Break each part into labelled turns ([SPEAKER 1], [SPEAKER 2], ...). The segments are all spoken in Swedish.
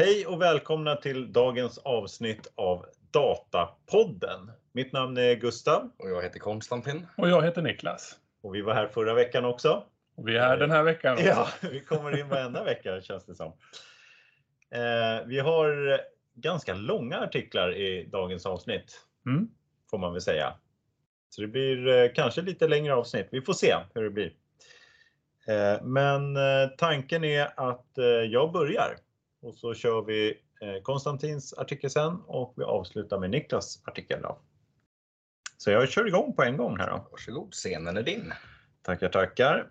[SPEAKER 1] Hej och välkomna till dagens avsnitt av Datapodden. Mitt namn är Gustav.
[SPEAKER 2] Och jag heter Konstantin.
[SPEAKER 3] Och jag heter Niklas.
[SPEAKER 1] Och vi var här förra veckan också.
[SPEAKER 3] Och vi är här den här veckan också.
[SPEAKER 1] Ja, vi kommer in varenda vecka känns det som. Eh, vi har ganska långa artiklar i dagens avsnitt.
[SPEAKER 3] Mm.
[SPEAKER 1] Får man väl säga. Så det blir eh, kanske lite längre avsnitt. Vi får se hur det blir. Eh, men eh, tanken är att eh, jag börjar och så kör vi eh, Konstantins artikel sen och vi avslutar med Niklas artikel. Då. Så jag kör igång på en gång här då.
[SPEAKER 2] Varsågod, scenen är din.
[SPEAKER 1] Tackar, tackar.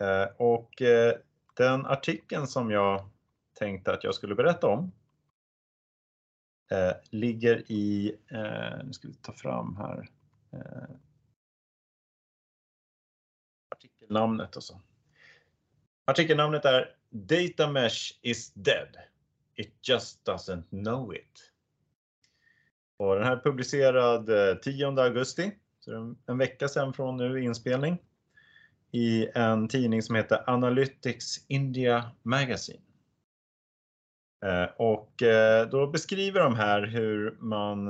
[SPEAKER 1] Eh, Och eh, den artikeln som jag tänkte att jag skulle berätta om ligger i, nu ska vi ta fram här, artikelnamnet och så. Artikelnamnet är Data Mesh is dead. It just doesn't know it. Och den här är publicerad eh, 10 augusti, så det är en- vecka sedan från nu inspelning, i en tidning som heter Analytics India Magazine. Eh, och eh, då beskriver de här hur man,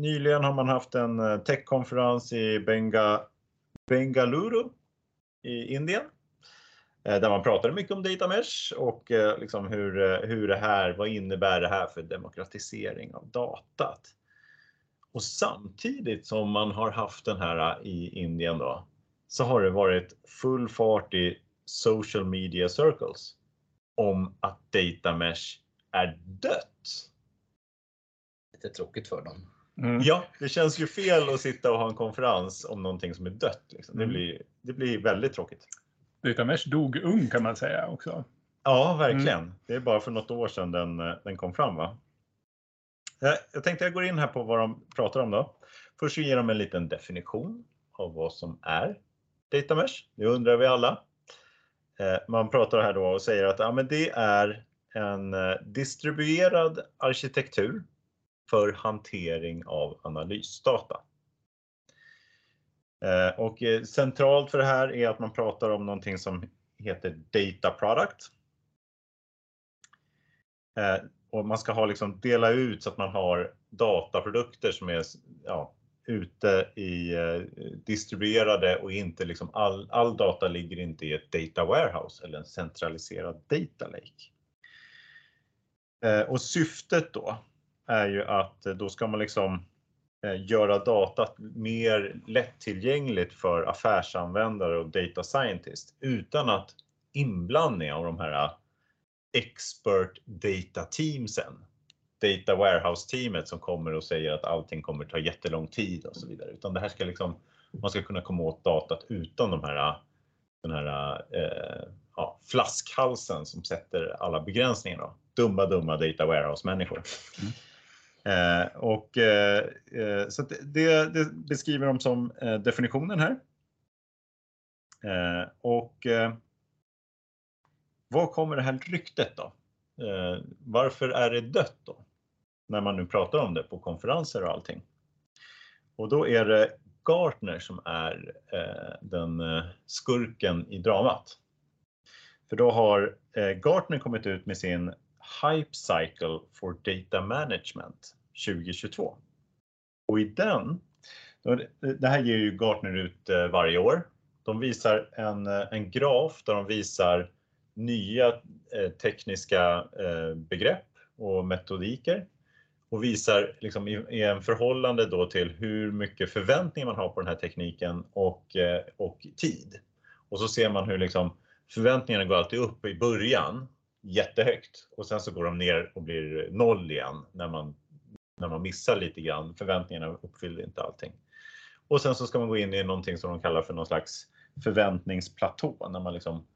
[SPEAKER 1] nyligen har man haft en techkonferens i Benga, Bengaluru i Indien eh, Där man pratade mycket om data mesh och eh, liksom hur, eh, hur det här, vad innebär det här för demokratisering av datat? Och samtidigt som man har haft den här i Indien då, så har det varit full fart i social media circles om att data mesh är dött.
[SPEAKER 2] Lite tråkigt för dem.
[SPEAKER 3] Mm.
[SPEAKER 1] Ja, det känns ju fel att sitta och ha en konferens om någonting som är dött. Liksom. Det,
[SPEAKER 3] Mm.
[SPEAKER 1] blir, det blir väldigt tråkigt.
[SPEAKER 3] Data Mesh dog ung kan man säga också.
[SPEAKER 1] Ja, verkligen. Det är bara för något år sedan den, eh, den kom fram. va? Jag, jag tänkte jag går in här på vad de pratar om då. Först ger de en liten definition av vad som är data mesh. Det undrar vi alla. Eh, Man pratar här då och säger att ja, men det är en eh, distribuerad arkitektur för hantering av analysdata. Eh, och eh, centralt för det här är att man pratar om någonting som heter data product. Eh, och man ska ha liksom dela ut så att man har dataprodukter som är ja, ute i distribuerade och inte liksom all, all data ligger inte i ett data warehouse eller en centraliserad data lake. Och syftet då är ju att då ska man liksom Eh, göra datat mer lättillgängligt för affärsanvändare och data scientist utan att inblandning av de här eh, expert data teamsen. Data warehouse teamet som kommer och säger att allting kommer ta jättelång tid och så vidare. Utan det här ska liksom, man ska kunna komma åt datat utan de här, eh, den här eh, ja, flaskhalsen som sätter alla begränsningar. Då. Dumma, dumma data warehouse människor. Mm. Eh, och, eh, eh så att det, det beskriver de som eh, definitionen här. Eh, och eh, var kommer det här ryktet då? Eh, varför är det dött då? När man nu pratar om det på konferenser och allting. Och då är det Gartner som är eh, den eh, skurken i dramat. För då har eh, Gartner kommit ut med sin Hype Cycle for Data Management 2022. Och i den, det här ger ju Gartner ut eh, varje år. De visar en, eh, en graf där de visar nya eh, tekniska begrepp och metodiker och visar liksom i, i en förhållande då till hur mycket förväntningar man har på den här tekniken och, och tid. Och så ser man hur liksom förväntningarna går alltid upp i början jättehögt och sen så går de ner och blir noll igen när man, när man missar lite grann. Förväntningarna uppfyller inte allting. Och sen så ska man gå in i någonting som de kallar för någon slags förväntningsplatå när man liksom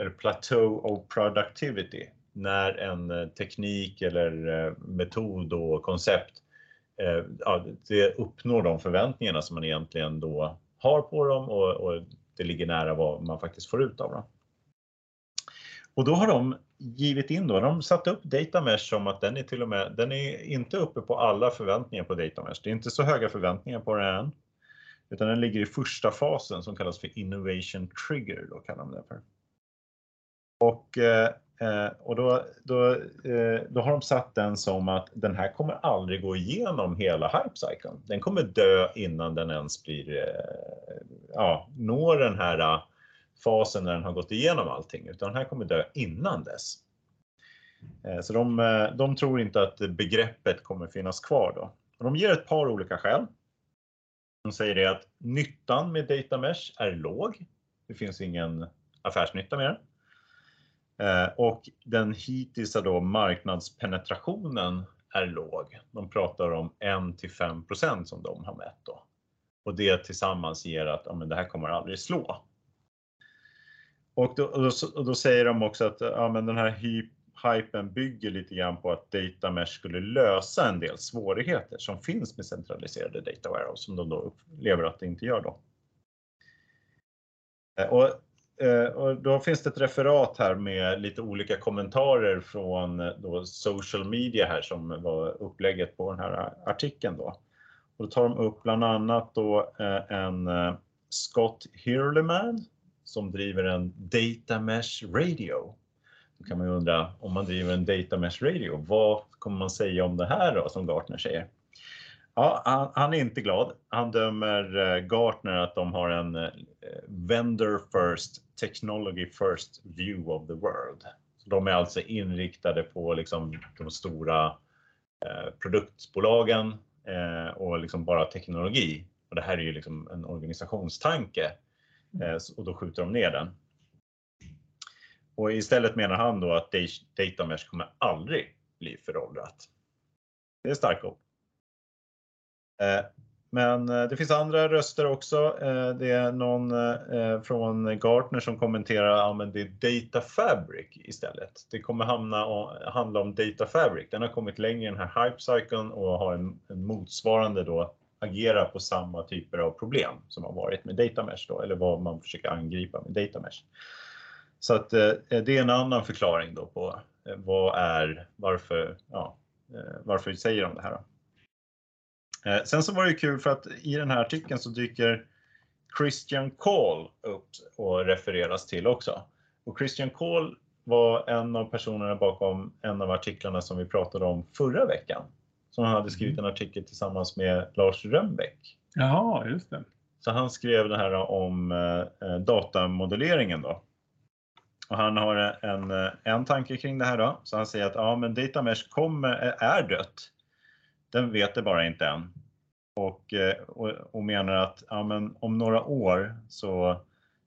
[SPEAKER 1] eller plateau of productivity när en eh, teknik eller eh, metod och koncept eh, ja, det uppnår de förväntningarna som man egentligen då har på dem och, och det ligger nära vad man faktiskt får ut av dem. Och då har de givit in då, de satt upp Datamesh som att den är till och med, den är inte uppe på alla förväntningar på Datamesh. Det är inte så höga förväntningar på den än. Utan den ligger i första fasen som kallas för innovation trigger, då kallar de det för. Och eh, eh, och då, då, eh, då har de satt den som att den här kommer aldrig gå igenom hela hype. Den kommer dö innan den ens blir, ja, når den här fasen när den har gått igenom allting, utan den här kommer dö innan dess. Eh, så de, eh, de tror inte att begreppet kommer finnas kvar då. Och de ger ett par olika skäl. De säger det att nyttan med data mesh är låg. Det finns ingen affärsnytta med den. Eh, och den hittills då marknadspenetrationen är låg. De pratar om 1 till 5% som de har mätt då. Och det tillsammans ger att ja, men det här kommer aldrig slå. Och då, då, då säger de också att ja, men den här hy, hypen bygger lite grann på att data mesh skulle lösa en del svårigheter som finns med centraliserade data warehouse som de då upplever att det inte gör då. Eh, och eh, och då finns det ett referat här med lite olika kommentarer från eh, då social media här som var upplägget på den här artikeln då. Och då tar de upp bland annat då en Scott Hirleman som driver en Data Mesh Radio. Då kan man ju undra om man driver en Data Mesh Radio, vad kommer man säga om det här då som Gartner säger? Ja, han, han, är inte glad. Han dömer eh, Gartner att de har en eh, vendor first, technology first view of the world. De är alltså inriktade på liksom de stora eh, produktbolagen eh, och liksom bara teknologi. Och det här är ju liksom en organisationstanke eh, Eh, och då skjuter de ner den. Och istället menar han då att data mesh kommer aldrig bli föråldrat. Det är starka ord. Eh, men eh, det finns andra röster också. Det är någon från Gartner som kommenterar att det är Data Fabric istället. Det kommer hamna och, handla om Data Fabric. Den har kommit längre i den här hype cykeln och har en motsvarande då agera på samma typer av problem som har varit med data mesh då, eller vad man försöker angripa med data mesh. Så att eh, det är en annan förklaring då på eh, vad är, varför, ja, eh, varför säger de det här. Då. Eh, sen så var det kul för att i den här artikeln så dyker Christian Call upp och refereras till också. Och Christian Call var en av personerna bakom en av artiklarna som vi pratade om förra veckan. Som han hade skrivit en artikel tillsammans med Lars Rönnbäck.
[SPEAKER 3] Jaha, just det.
[SPEAKER 1] Så han skrev det här om eh, datamodelleringen då. Och han har en, en tanke kring det här då. Så han säger att ja, men data mesh kommer, är dött den vet det bara inte än. Och, eh, och, och menar att ja, men om några år så,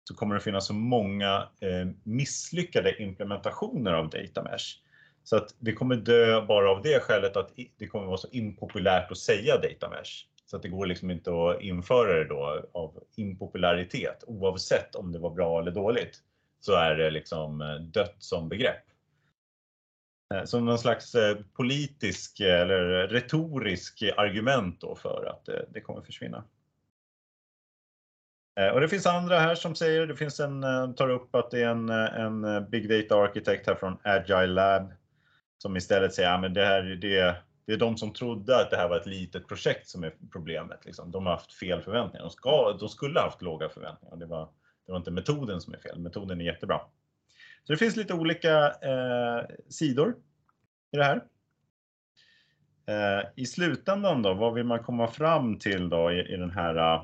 [SPEAKER 1] så kommer det finnas så många eh, misslyckade implementationer av data mesh. Så att det kommer dö bara av det skälet att det kommer vara så impopulärt att säga data mesh. Så att det går liksom inte att införa det då av impopularitet oavsett om det var bra eller dåligt. Så är det liksom eh, dött som begrepp. Eh, som någon slags eh, politisk eller retorisk argument då för att det kommer försvinna. Och det finns andra här som säger, det finns en, tar upp att det är en, en Big Data arkitekt här från Agile Lab som istället säger, ja det här det, det är de som trodde att det här var ett litet projekt som är problemet. Liksom. De har haft fel förväntningar. De, ska, de skulle haft låga förväntningar. Det var, det var inte metoden som är fel, metoden är jättebra. Så det finns lite olika eh, sidor i det här. Eh, I slutändan då, vad vill man komma fram till då i, i den här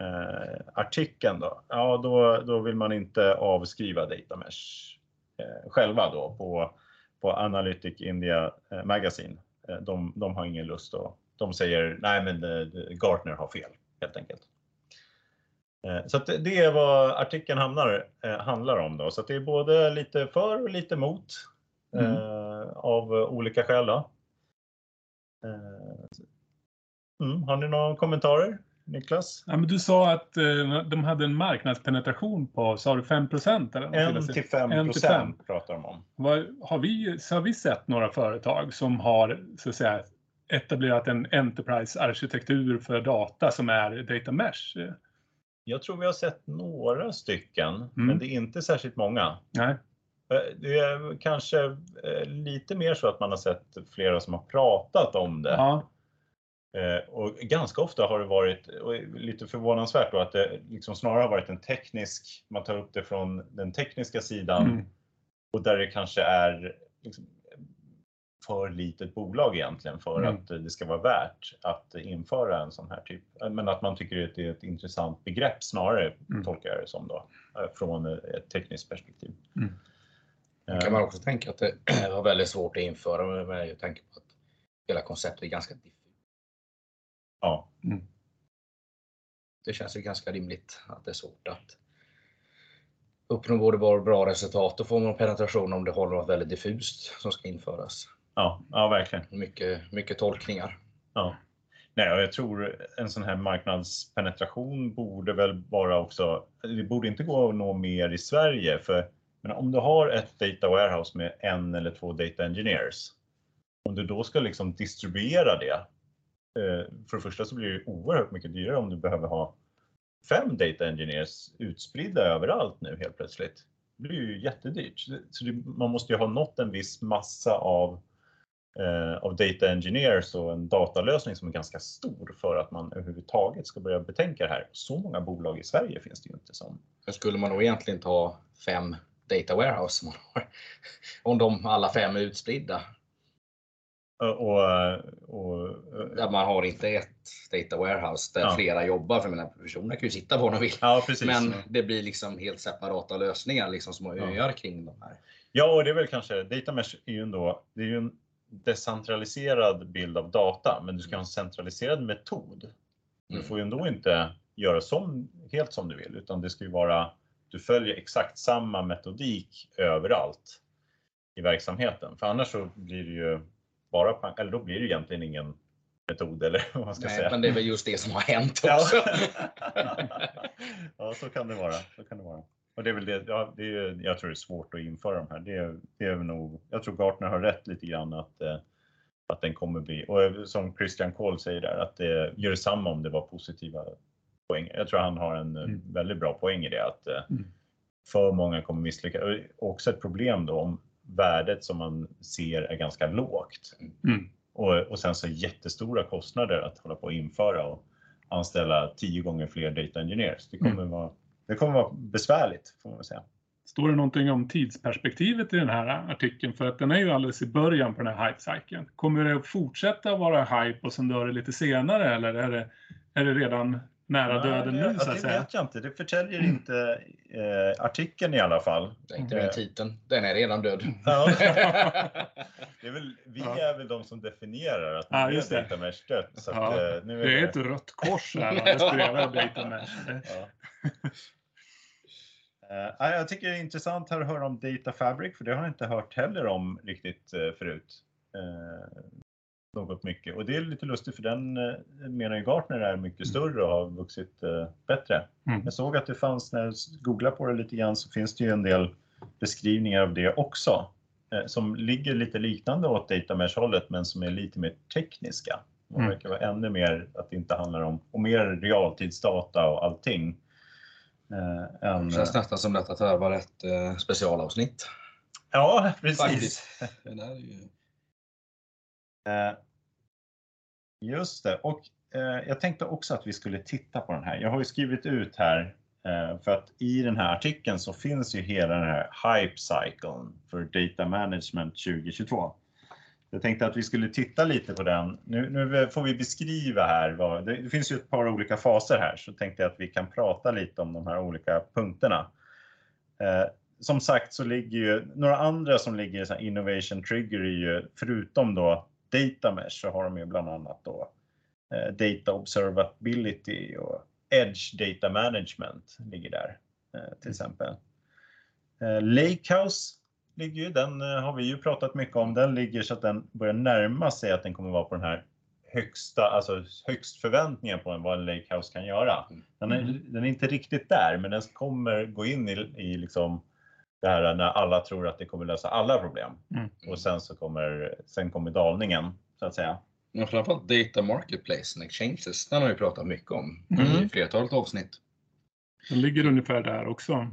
[SPEAKER 1] eh, artikeln då? Ja, då, då vill man inte avskriva Datamesh eh, själva då på, på Analytic India eh, Magazine. Eh, de, de har ingen lust och de säger nej men eh, Gartner har fel helt enkelt. Så det är vad artikeln hamnar, handlar om då. Så det är både lite för och lite mot mm. av olika skäl. Då. Mm. Har ni några kommentarer? Niklas?
[SPEAKER 3] Ja, men du sa att eh, de hade en marknadspenetration på, sa du 5 eller?
[SPEAKER 1] 1 till 5 procent pratar de om.
[SPEAKER 3] Har, vi, så har vi sett några företag som har så att säga, etablerat en Enterprise-arkitektur för data som är data mesh?
[SPEAKER 1] Jag tror vi har sett några stycken, mm. men det är inte särskilt många.
[SPEAKER 3] Nej.
[SPEAKER 1] Eh, det är kanske eh, lite mer så att man har sett flera som har pratat om det.
[SPEAKER 3] Ja.
[SPEAKER 1] Eh, och ganska ofta har det varit, lite förvånansvärt då, att det liksom snarare har varit en teknisk, man tar upp det från den tekniska sidan. Mm. och där det kanske är liksom, för litet bolag egentligen för
[SPEAKER 3] Mm.
[SPEAKER 1] att det ska vara värt att införa en sån här typ. Men att man tycker att det är ett intressant begrepp snarare,
[SPEAKER 3] Mm.
[SPEAKER 1] tolkar jag det som då, eh, från ett tekniskt perspektiv.
[SPEAKER 3] Mm.
[SPEAKER 1] Eh,
[SPEAKER 2] kan man också tänka att det var väldigt svårt att införa med, med tanke på att hela konceptet är ganska diffust.
[SPEAKER 1] Ja,
[SPEAKER 2] Det känns ju ganska rimligt att det är svårt att uppnå både bra bra resultat och få någon penetration om det har något väldigt diffust som ska införas.
[SPEAKER 1] ja, ja verkligen.
[SPEAKER 2] Mycket, mycket tolkningar.
[SPEAKER 1] Ja. Nej, jag tror en sån här marknadspenetration borde väl vara också, det borde inte gå att nå mer i Sverige för men om du har ett data warehouse med en eller två data engineers, om du då ska liksom distribuera det, Eh, för det första så blir det oerhört mycket dyrare om du behöver ha fem data engineers utspridda överallt nu helt plötsligt. Det blir ju jättedyrt. Så det- man måste ju ha nått en viss massa av eh, av data engineers och en datalösning som är ganska stor för att man överhuvudtaget ska börja betänka det här. Så många bolag i Sverige finns det ju inte som.
[SPEAKER 2] Men skulle man då egentligen ta fem data warehouse som man har? Om de alla fem är utspridda.
[SPEAKER 1] Och, och,
[SPEAKER 2] Där man har inte ett data warehouse där
[SPEAKER 1] Ja.
[SPEAKER 2] flera jobbar. För jag menar, personerna kan ju sitta var de vill.
[SPEAKER 1] ja.
[SPEAKER 2] Men det blir liksom helt separata lösningar, liksom
[SPEAKER 1] Ja.
[SPEAKER 2] öar kring de här.
[SPEAKER 1] Ja, och det är väl kanske, data mesh är ju ändå, det är ju en decentraliserad bild av data, men du ska ha en centraliserad metod. Du
[SPEAKER 2] Mm.
[SPEAKER 1] får ju ändå inte göra som, helt som du vill, utan det ska ju vara, du följer exakt samma metodik överallt i verksamheten. För annars så blir det ju bara, pang- eller då blir det egentligen ingen metod eller vad man ska
[SPEAKER 2] Nej,
[SPEAKER 1] säga.
[SPEAKER 2] men det är väl just det som har hänt
[SPEAKER 1] Ja.
[SPEAKER 2] också.
[SPEAKER 1] ja, så kan det vara. Så kan det vara. Och det är väl det, ja, det är, jag tror det är svårt att införa de här. Det är, det är nog, jag tror Gartner har rätt lite grann att, eh, att den kommer bli, och som Christian Kohl säger där, att det gör detsamma om det var positiva poäng. Jag tror han har en eh,
[SPEAKER 3] Mm.
[SPEAKER 1] väldigt bra poäng i det, att eh,
[SPEAKER 3] Mm.
[SPEAKER 1] för många kommer misslyckas. Och också ett problem då om värdet som man ser är ganska lågt.
[SPEAKER 3] Mm.
[SPEAKER 1] Och, och sen så jättestora kostnader att hålla på och införa och anställa tio gånger fler data engineers. Det kommer,
[SPEAKER 3] Mm.
[SPEAKER 1] vara, det kommer vara besvärligt får man väl säga.
[SPEAKER 3] Står det någonting om tidsperspektivet i den här artikeln? För att den är ju alldeles i början på den här hype-cykeln. Kommer det att fortsätta vara hype och sen dör det lite senare eller är det, är det redan nära döden nu
[SPEAKER 1] det,
[SPEAKER 3] så att
[SPEAKER 1] det
[SPEAKER 3] säga?
[SPEAKER 1] vet jag inte. Det förtäljer inte eh, artikeln i alla fall.
[SPEAKER 2] Det är inte med titeln. Den är redan död.
[SPEAKER 1] Ja. det är väl, vi
[SPEAKER 3] Ja.
[SPEAKER 1] är väl de som definierar att
[SPEAKER 3] Ja,
[SPEAKER 1] nu
[SPEAKER 3] just
[SPEAKER 1] är
[SPEAKER 3] det.
[SPEAKER 1] data mesh dött. Så att,
[SPEAKER 3] Ja,
[SPEAKER 1] eh, nu
[SPEAKER 3] Det är ett rött kors här det. Det-
[SPEAKER 1] Ja. Eh, ja, jag tycker det är intressant här att höra om Data Fabric, för det har jag inte hört heller om riktigt eh, förut. Eh, något mycket. Och det är lite lustigt för den eh, menar ju Gartner är mycket större och har vuxit eh, bättre.
[SPEAKER 3] Mm.
[SPEAKER 1] Jag såg att det fanns, när jag googlade på det lite grann, så finns det ju en del beskrivningar av det också. Eh, som ligger lite liknande åt data mesh-hållet, men som är lite mer tekniska. De
[SPEAKER 3] Mm.
[SPEAKER 1] verkar vara ännu mer att det inte handlar om, och mer realtidsdata och allting. Eh, än,
[SPEAKER 2] Det känns nästan som detta tarvar ett eh, specialavsnitt.
[SPEAKER 1] ja, precis.
[SPEAKER 2] Faktiskt. Det där är ju...
[SPEAKER 1] Just det, och eh, jag tänkte också att vi skulle titta på den här. Jag har ju skrivit ut här eh, för att i den här artikeln så finns ju hela den här hype cyclen för data management 2022. Jag tänkte att vi skulle titta lite på den. Nu, nu får vi beskriva här. Vad, det, det finns ju ett par olika faser här så tänkte jag att vi kan prata lite om de här olika punkterna. Eh, som sagt så ligger ju några andra som ligger i innovation trigger är ju förutom då data mesh så har de ju bland annat då eh, data observability och edge data management ligger där eh, till exempel. Eh, Lakehouse ligger ju, den har vi ju pratat mycket om. Den ligger så att den börjar närma sig att den kommer vara på den här högsta, alltså högst förväntningar på vad en Lakehouse kan göra. Den är,
[SPEAKER 3] Mm.
[SPEAKER 1] den är inte riktigt där, men den kommer gå in i, i liksom det här när alla tror att det kommer lösa alla problem.
[SPEAKER 3] Mm.
[SPEAKER 1] Och sen så kommer, sen kommer dalningen så att säga.
[SPEAKER 2] Men framförallt Data Marketplace and Exchanges, den har vi pratat mycket om
[SPEAKER 1] Mm.
[SPEAKER 2] i flertalet avsnitt.
[SPEAKER 3] Den ligger ungefär där också.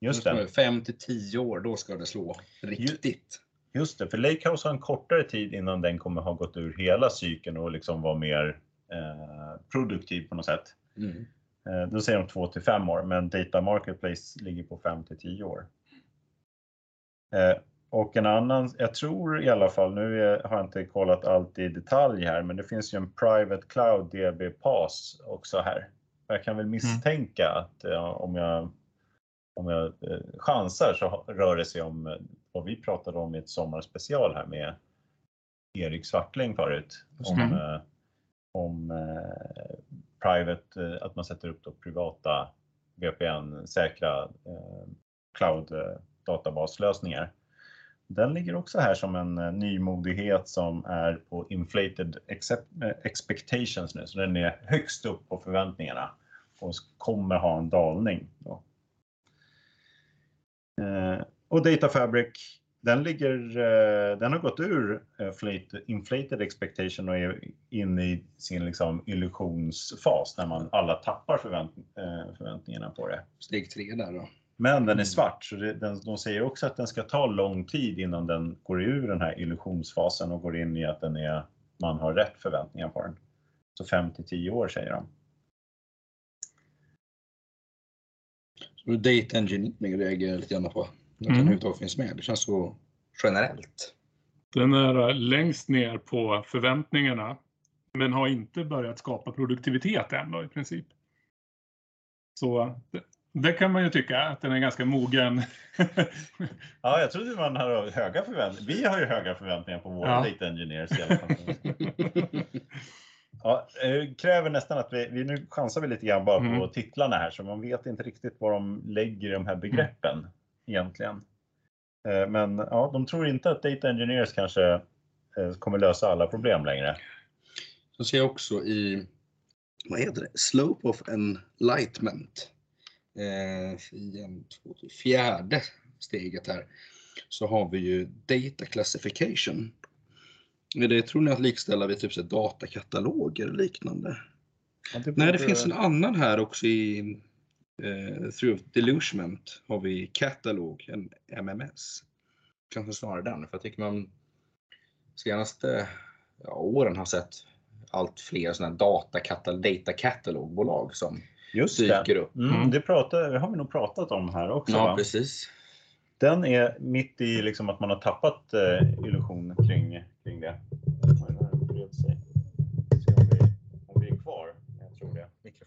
[SPEAKER 1] Just det.
[SPEAKER 2] 5 till 10 år, då ska det slå riktigt.
[SPEAKER 1] Just det, för Lakehouse har en kortare tid innan den kommer ha gått ur hela cykeln och liksom vara mer eh, produktiv på något sätt.
[SPEAKER 2] Mm.
[SPEAKER 1] Eh, då säger de 2 till 5 år, men Data Marketplace ligger på 5 till 10 år. Eh, och en annan, jag tror i alla fall, nu har jag inte kollat allt i detalj här, men det finns ju en Private Cloud DB Pass också här. Jag kan väl misstänka att ja, om jag, om jag eh, chansar så rör det sig om eh, vad vi pratade om i ett sommarspecial här med Erik Svartling förut. Om,
[SPEAKER 3] Mm.
[SPEAKER 1] eh, om eh, private, eh, att man sätter upp då privata VPN-säkra eh, cloud eh, databaslösningar. Den ligger också här som en eh, nymodighet som är på inflated accept, eh, expectations nu, så den är högst upp på förväntningarna och kommer ha en dalning. Då. Eh, och Data Fabric, den, ligger, eh, den har gått ur eh, inflated- expectation och är inne i sin liksom, illusionsfas när man alla tappar förvänt, eh, förväntningarna på det.
[SPEAKER 2] Steg tre där då.
[SPEAKER 1] Men den är svart, så det, den, de säger också att den ska ta lång tid innan den går ur den här illusionsfasen och går in i att den är, man har rätt förväntningar på den. Så 5 till 10 år säger de.
[SPEAKER 2] Så data engineering reagerar jag lite grann på. Att den
[SPEAKER 3] Mm.
[SPEAKER 2] överhuvudtaget finns med. Det känns så generellt.
[SPEAKER 3] Den är eh, längst ner på förväntningarna, men har inte börjat skapa produktivitet än då, i princip. Så det, det kan man ju tycka att den är ganska mogen.
[SPEAKER 1] Ja, jag trodde man hade höga förväntningar. Vi har ju höga förväntningar på våra
[SPEAKER 3] Ja.
[SPEAKER 1] data engineers i alla fall. Ja, eh, kräver nästan att vi, vi nu chansar vi lite grann bara på
[SPEAKER 3] Mm.
[SPEAKER 1] titlarna här så man vet inte riktigt vad de lägger i de här begreppen egentligen. Eh, Men ja, de tror inte att data engineers kanske eh, kommer lösa alla problem längre.
[SPEAKER 2] Så ser jag också i, vad heter det, Slope of Enlightenment. Eh, I en, två, tre, fjärde steget här så har vi ju Data Classification. Det tror ni att likställa vid typ så datakataloger och liknande? Nej, det finns en annan här också i eh, Through Delusionment har vi Catalog, en MMS. Kanske snarare den, för jag tycker man senaste ja, åren har sett allt fler sådana datakatal data catalogbolag som
[SPEAKER 1] Just
[SPEAKER 2] dyker
[SPEAKER 1] det.
[SPEAKER 2] upp.
[SPEAKER 1] Mm,
[SPEAKER 3] Mm.
[SPEAKER 1] det, pratar, det har vi nog pratat om här också.
[SPEAKER 2] Ja,
[SPEAKER 1] va?
[SPEAKER 2] precis.
[SPEAKER 1] Den är mitt i liksom att man har tappat eh, illusion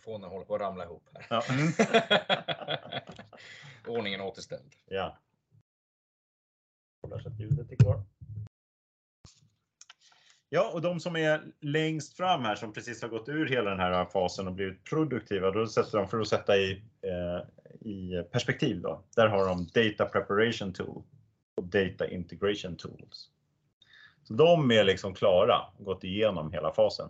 [SPEAKER 2] Mikrofonen håller på att ramla ihop här.
[SPEAKER 1] Ja.
[SPEAKER 2] Ordningen återställd.
[SPEAKER 1] ja. Kollar så att ljudet är kvar. Ja, och de som är längst fram här som precis har gått ur hela den här fasen och blivit produktiva, då sätter de för att sätta i, eh, i perspektiv då. Där har de Data Preparation Tool och Data Integration Tools. Så de är liksom klara, gått igenom hela fasen.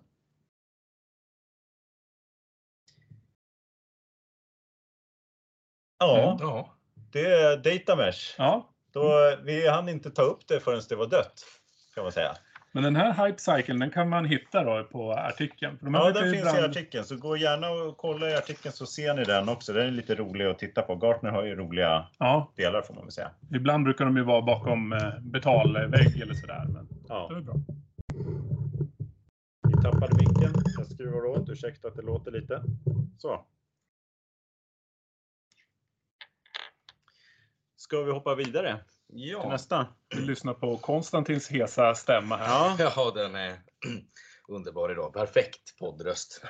[SPEAKER 1] Ja,
[SPEAKER 2] Ja.
[SPEAKER 1] det är Data Mesh.
[SPEAKER 3] Ja,
[SPEAKER 1] Då, vi hann inte ta upp det förrän det var dött, kan man säga.
[SPEAKER 3] men den här hype cykeln, den kan man hitta då på artikeln. De
[SPEAKER 1] Ja, den finns i
[SPEAKER 3] ibland-
[SPEAKER 1] artikeln, så gå gärna och kolla i artikeln så ser ni den också. Den är lite rolig att titta på. Gartner har ju roliga
[SPEAKER 3] Ja,
[SPEAKER 1] delar får man väl säga.
[SPEAKER 3] ibland brukar de ju vara bakom eh, betalvägg eller sådär. Men det
[SPEAKER 1] Ja,
[SPEAKER 3] är bra.
[SPEAKER 1] vi tappade micken. Jag skruvar åt. Ursäkta att det låter lite. Så. Ska vi hoppa vidare till
[SPEAKER 2] Ja.
[SPEAKER 1] nästa?
[SPEAKER 3] Vi lyssnar på Konstantins hesa stämma här.
[SPEAKER 1] Ja,
[SPEAKER 2] ja, den är underbar idag. Perfekt poddröst.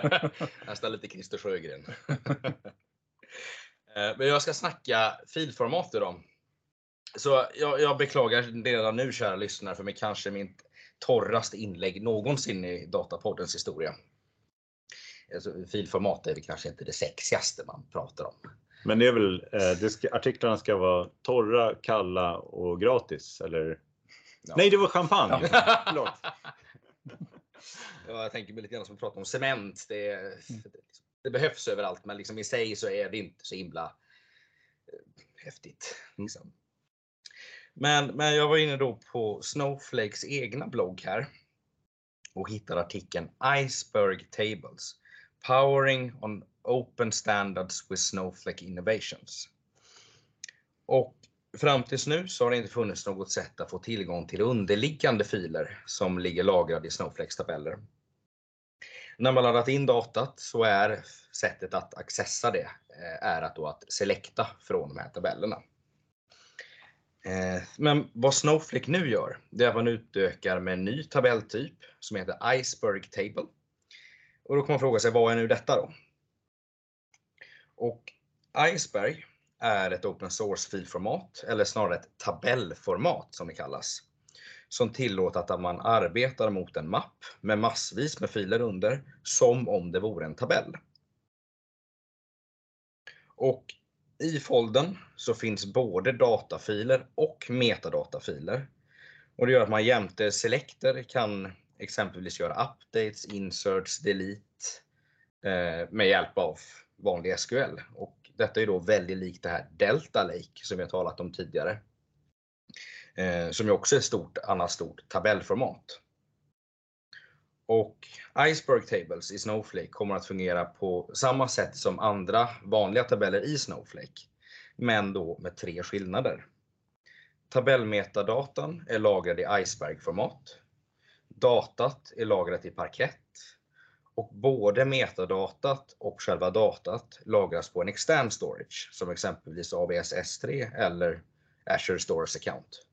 [SPEAKER 2] Nästan lite Christer Sjögren. Eh, Men jag ska snacka filformat idag. Så jag, jag beklagar redan nu kära lyssnare för mig kanske mitt torraste inlägg någonsin i Datapoddens historia. Alltså, filformat är kanske inte det sexigaste man pratar om.
[SPEAKER 1] Men det är väl, eh, det ska, artiklarna ska vara torra, kalla och gratis, eller?
[SPEAKER 2] Ja.
[SPEAKER 1] Nej, det var champagne.
[SPEAKER 2] Ja. Jag tänker mig lite grann som att prata om cement. Det, det, det behövs överallt, men liksom i sig så är det inte så himla eh, häftigt. Liksom. Men, men jag var inne då på Snowflakes egna blogg här och hittade artikeln Iceberg Tables Powering on Open Standards with Snowflake Innovations. Och fram tills nu så har det inte funnits något sätt att få tillgång till underliggande filer som ligger lagrade i Snowflakes tabeller. När man laddat in datat så är sättet att accessa det eh, är att, då att selekta från de här tabellerna. Eh, men vad Snowflake nu gör, det är att man utökar med en ny tabelltyp som heter Iceberg Table. Och då kan man fråga sig, vad är nu detta då? Och Iceberg är ett open source filformat, eller snarare ett tabellformat som det kallas. Som tillåter att man arbetar mot en mapp med massvis med filer under, som om det vore en tabell. Och i folden så finns både datafiler och metadatafiler. Och det gör att man jämte selekter kan exempelvis göra updates, inserts, delete eh, med hjälp av vanlig SQL. Och detta är då väldigt likt det här Delta Lake som vi har talat om tidigare. Eh, som ju också är ett stort, annat stort tabellformat. Och Iceberg Tables i Snowflake kommer att fungera på samma sätt som andra vanliga tabeller i Snowflake. Men då med tre skillnader. Tabellmetadatan är lagrad i Iceberg-format. Datat är lagrat i parkett. Och både metadatat och själva datat lagras på en extern storage som exempelvis AWS S3 eller Azure Storage Account.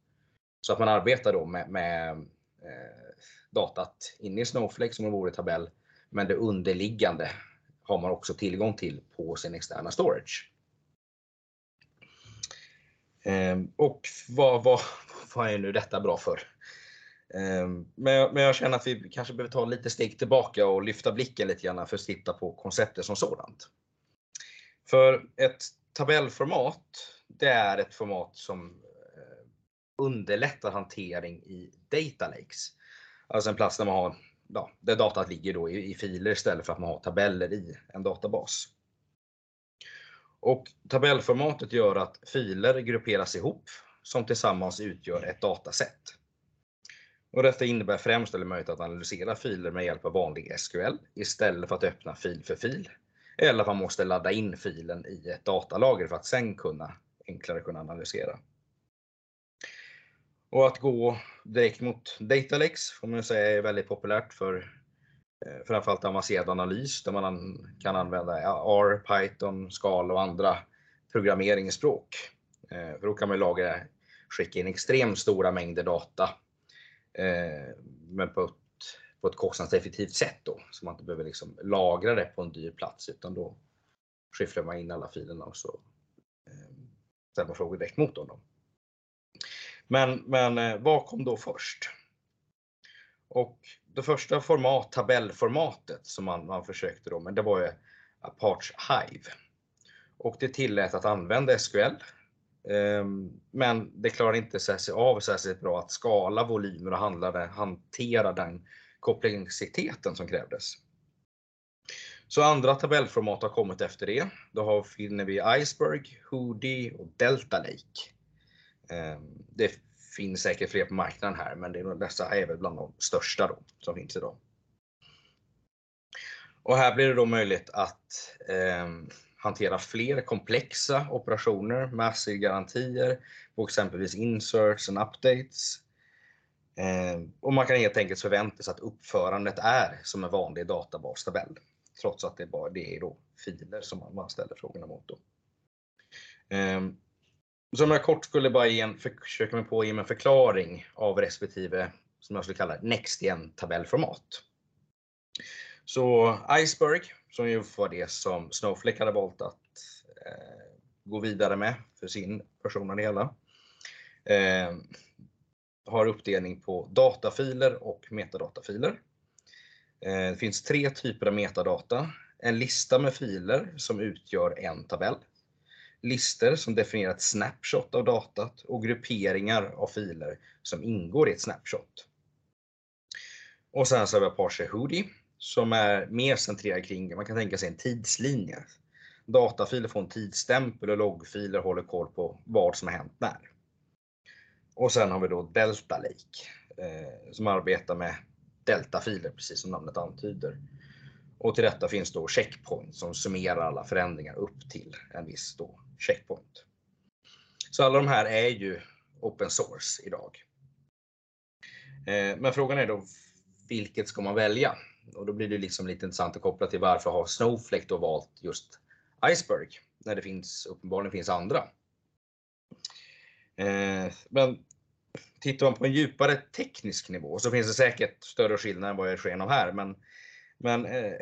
[SPEAKER 2] Så att man arbetar då med, med eh, datat inne i Snowflake som om det vore tabell. Men det underliggande har man också tillgång till på sin externa storage. Eh, och vad, vad, vad är nu detta bra för? Ehm, men, men jag känner att vi kanske behöver ta lite steg tillbaka och lyfta blicken lite grann för att titta på konceptet som sådant. För ett tabellformat, det är ett format som eh, underlättar hantering i data lakes. Alltså en plats där man har, ja, där datat ligger då i, i filer istället för att man har tabeller i en databas. Och tabellformatet gör att filer grupperas ihop som tillsammans utgör ett dataset. Och detta innebär främst eller möjlighet att analysera filer med hjälp av vanlig SQL istället för att öppna fil för fil. Eller att man måste ladda in filen i ett datalager för att sen kunna enklare kunna analysera. Och att gå direkt mot data lakes får man säga är väldigt populärt för eh, framförallt avancerad analys där man kan använda R, Python, Scala och andra programmeringsspråk. Eh, för då kan man lagra, skicka in extremt stora mängder data Eh, men på ett, på ett kostnadseffektivt sätt då så man inte behöver liksom lagra det på en dyr plats utan då skyfflar man in alla filerna och så eh, ställer man frågor direkt mot dem. Men, men eh, vad kom då först? Och det första format, tabellformatet som man, man försökte då, men det var ju Apache Hive. Och det tillät att använda SQL. Ehm, men det klarar inte av särskilt bra att skala volymer och handlade, hantera den komplexiteten som krävdes. Så andra tabellformat har kommit efter det. Då finner vi Iceberg, Hoodie och Delta Lake. Ehm, det finns säkert fler på marknaden här, men dessa är väl bland de största då, som finns idag. Och här blir det då möjligt att eh, hantera fler komplexa operationer med ASSI-garantier på exempelvis inserts och updates. Eh, och man kan helt enkelt förvänta sig att uppförandet är som en vanlig databastabell. Trots att det, bara, det är då filer som man, man ställer frågorna mot. Då. Eh, om jag kort skulle bara ge en, försöka mig på att ge en förklaring av respektive, som jag skulle kalla NextGen tabellformat. Så Iceberg, som ju var det som Snowflake hade valt att eh, gå vidare med för sin version av det hela. Eh, har uppdelning på datafiler och metadatafiler. Eh, det finns tre typer av metadata. En lista med filer som utgör en tabell listor som definierar ett snapshot av datat och grupperingar av filer som ingår i ett snapshot. Och sen så har vi Apache Hoodie som är mer centrerad kring, man kan tänka sig en tidslinje. Datafiler får en tidsstämpel och loggfiler håller koll på vad som har hänt när. Och sen har vi då Delta Lake eh, som arbetar med deltafiler precis som namnet antyder. Och till detta finns då checkpoint som summerar alla förändringar upp till en viss då checkpoint. Så alla de här är ju open source idag. Eh, men frågan är då vilket ska man välja? Och då blir det liksom lite intressant att koppla till varför har Snowflake då valt just Iceberg när det finns uppenbarligen finns andra. Eh, men tittar man på en djupare teknisk nivå så finns det säkert större skillnader än vad jag sken av här. Men, men eh,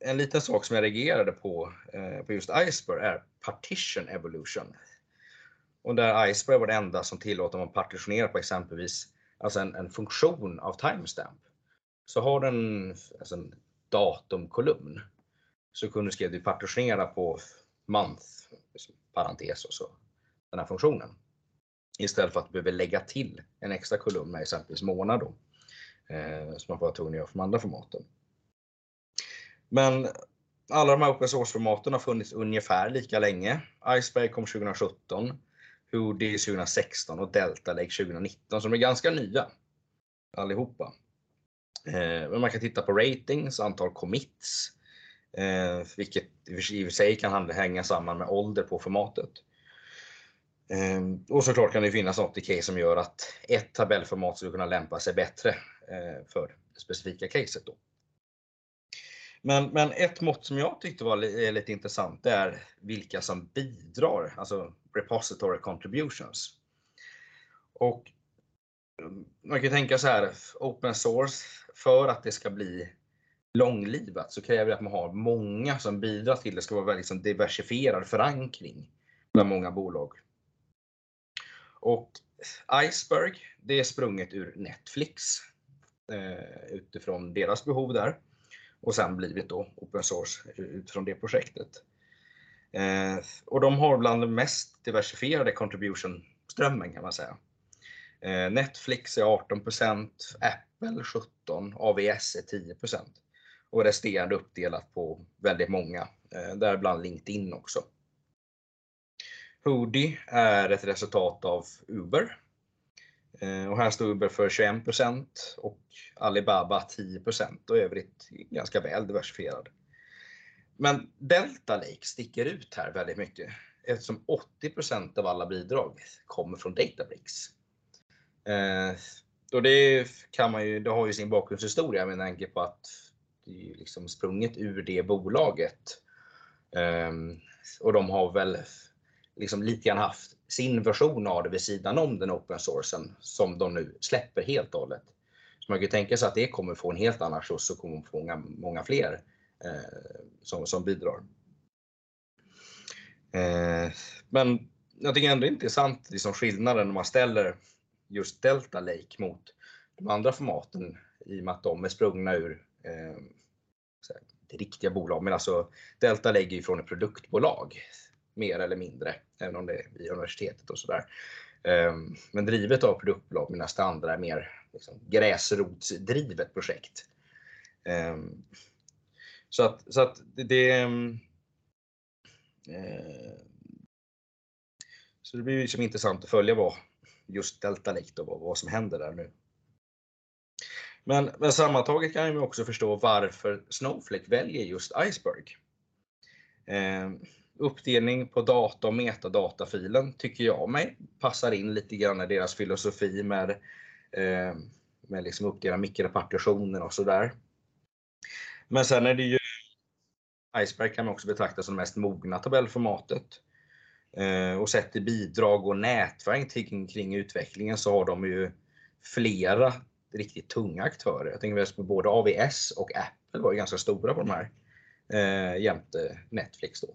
[SPEAKER 2] en liten sak som jag reagerade på eh, på just Iceberg är partition evolution. Och där Iceberg var det enda som tillåter man partitionera på exempelvis alltså en, en funktion av timestamp. Så har den alltså en datumkolumn så kunde du skriva du partitionera på month, liksom parentes och så, den här funktionen. Istället för att du behöver lägga till en extra kolumn med exempelvis månad då. Eh, som man bara tog tvungen att göra från andra formaten. Men alla de här open source-formaten har funnits ungefär lika länge. Iceberg kom 2017, Hoodie 2016 och Delta Lake 2019 som är ganska nya allihopa. Eh, men man kan titta på ratings, antal commits, eh, vilket i och för sig kan hänga samman med ålder på formatet. Ehm, och såklart kan det finnas något i case som gör att ett tabellformat skulle kunna lämpa sig bättre eh, för det specifika caset. Då. Men, men ett mått som jag tyckte var lite intressant det är vilka som bidrar, alltså repository contributions. Och man kan tänka så här, open source, för att det ska bli långlivat så kräver det att man har många som bidrar till det. ska vara väldigt liksom diversifierad förankring bland många bolag. Och Iceberg, det är sprunget ur Netflix eh, utifrån deras behov där och sen blivit då open source utifrån det projektet. Eh, och de har bland den mest diversifierade contribution-strömmen kan man säga. Eh, Netflix är 18% Apple 17 AVS är 10% och resterande uppdelat på väldigt många, eh, däribland LinkedIn också. Hoodie är ett resultat av Uber Eh, och här står Uber för 21 och Alibaba 10% och övrigt ganska väl diversifierad. Men Delta Lake sticker ut här väldigt mycket eftersom 80% av alla bidrag kommer från Databricks. Eh, och det kan man ju, det har ju sin bakgrundshistoria med tanke på att det är liksom sprunget ur det bolaget. Eh, och de har väl liksom lite grann haft sin version av det vid sidan om den open sourcen som de nu släpper helt och hållet. Så man kan tänka sig att det kommer få en helt annan skjuts och kommer få många, många fler eh, som, som bidrar. Eh, men jag tycker ändå intressant liksom skillnaden när man ställer just Delta Lake mot de andra formaten i och med att de är sprungna ur eh, det riktiga bolag. Men alltså Delta Lake är ju från ett produktbolag mer eller mindre, även om det är vid universitetet och sådär. Eh, men drivet av produktbolag medan det andra är mer liksom, gräsrotsdrivet projekt. Eh, så att, så att det... Ehm, eh, så det blir liksom intressant att följa vad just Delta Lake och vad som händer där nu. Men, men sammantaget kan jag också förstå varför Snowflake väljer just Iceberg. Eh, uppdelning på data och metadatafilen tycker jag mig passar in lite grann i deras filosofi med, eh, med liksom uppdela mikropartitioner och sådär. Men sen är det ju Iceberg kan man också betrakta som det mest mogna tabellformatet. Eh, och sett i bidrag och nätverk kring, kring utvecklingen så har de ju flera riktigt tunga aktörer. Jag tänker på både AVS och Apple var ju ganska stora på de här eh, jämte Netflix då.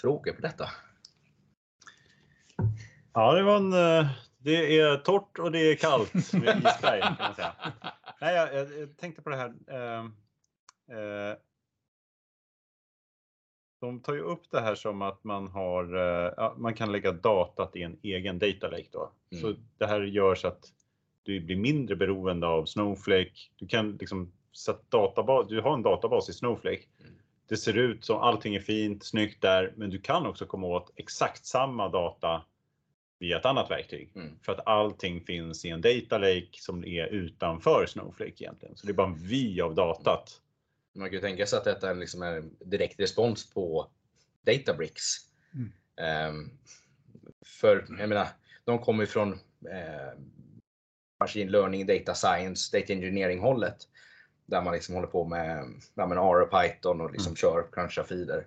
[SPEAKER 2] frågor på detta?
[SPEAKER 1] Ja, det var en, eh, det är torrt och det är kallt med isberg kan man säga. Nej, jag, jag, tänkte på det här. Eh, de tar ju upp det här som att man har, eh, man kan lägga datat i en egen data lake då. Mm. Så det här gör så att du blir mindre beroende av Snowflake. Du kan liksom, så databas, du har en databas i Snowflake. Mm det ser ut som allting är fint, snyggt där, men du kan också komma åt exakt samma data via ett annat verktyg. Mm. För att allting finns i en data lake som är utanför Snowflake egentligen. Så det är bara en vy av datat.
[SPEAKER 2] Man kan ju tänka sig att detta är liksom en direkt respons på Databricks. Mm. Um, för jag menar, de kommer från eh, machine learning, data science, data engineering hållet. Där man liksom håller på med, ja, med R och Python och liksom mm. kör cruncha filer.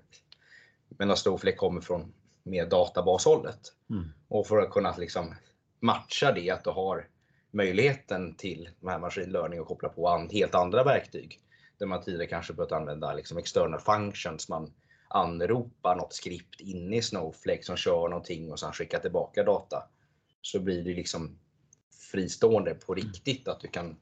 [SPEAKER 2] Medan Snowflake kommer från mer databashållet.
[SPEAKER 1] Mm.
[SPEAKER 2] Och för att kunna liksom matcha det, att du har möjligheten till de här machine learning och koppla på an, helt andra verktyg. Där man tidigare kanske behövt använda liksom external functions, man anropar något skript inne i Snowflake som kör någonting och sen skickar tillbaka data. Så blir det liksom fristående på riktigt, att du kan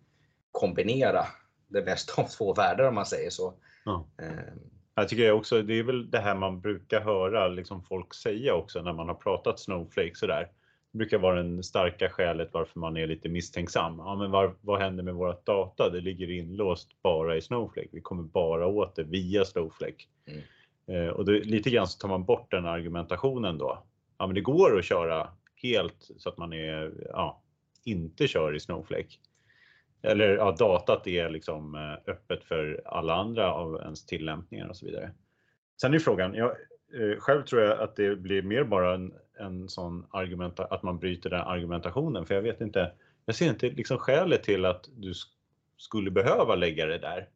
[SPEAKER 2] kombinera det bästa av två världar om man säger så.
[SPEAKER 1] Ja.
[SPEAKER 2] Eh,
[SPEAKER 1] Jag tycker också, det är väl det här man brukar höra liksom folk säga också när man har pratat Snowflake sådär. Brukar vara det starka skälet varför man är lite misstänksam. Ja, men var, vad händer med vårt data? Det ligger inlåst bara i Snowflake. Vi kommer bara åt det via Snowflake.
[SPEAKER 2] Mm.
[SPEAKER 1] Eh, och det, lite grann så tar man bort den argumentationen då. Ja, men det går att köra helt så att man är, ja, inte kör i Snowflake. Eller ja, datat är liksom eh, öppet för alla andra av ens tillämpningar och så vidare. Sen är frågan, jag, eh, själv tror jag att det blir mer bara en, en sån argument att man bryter den argumentationen, för jag vet inte, jag ser inte liksom skälet till att du skulle behöva lägga det där.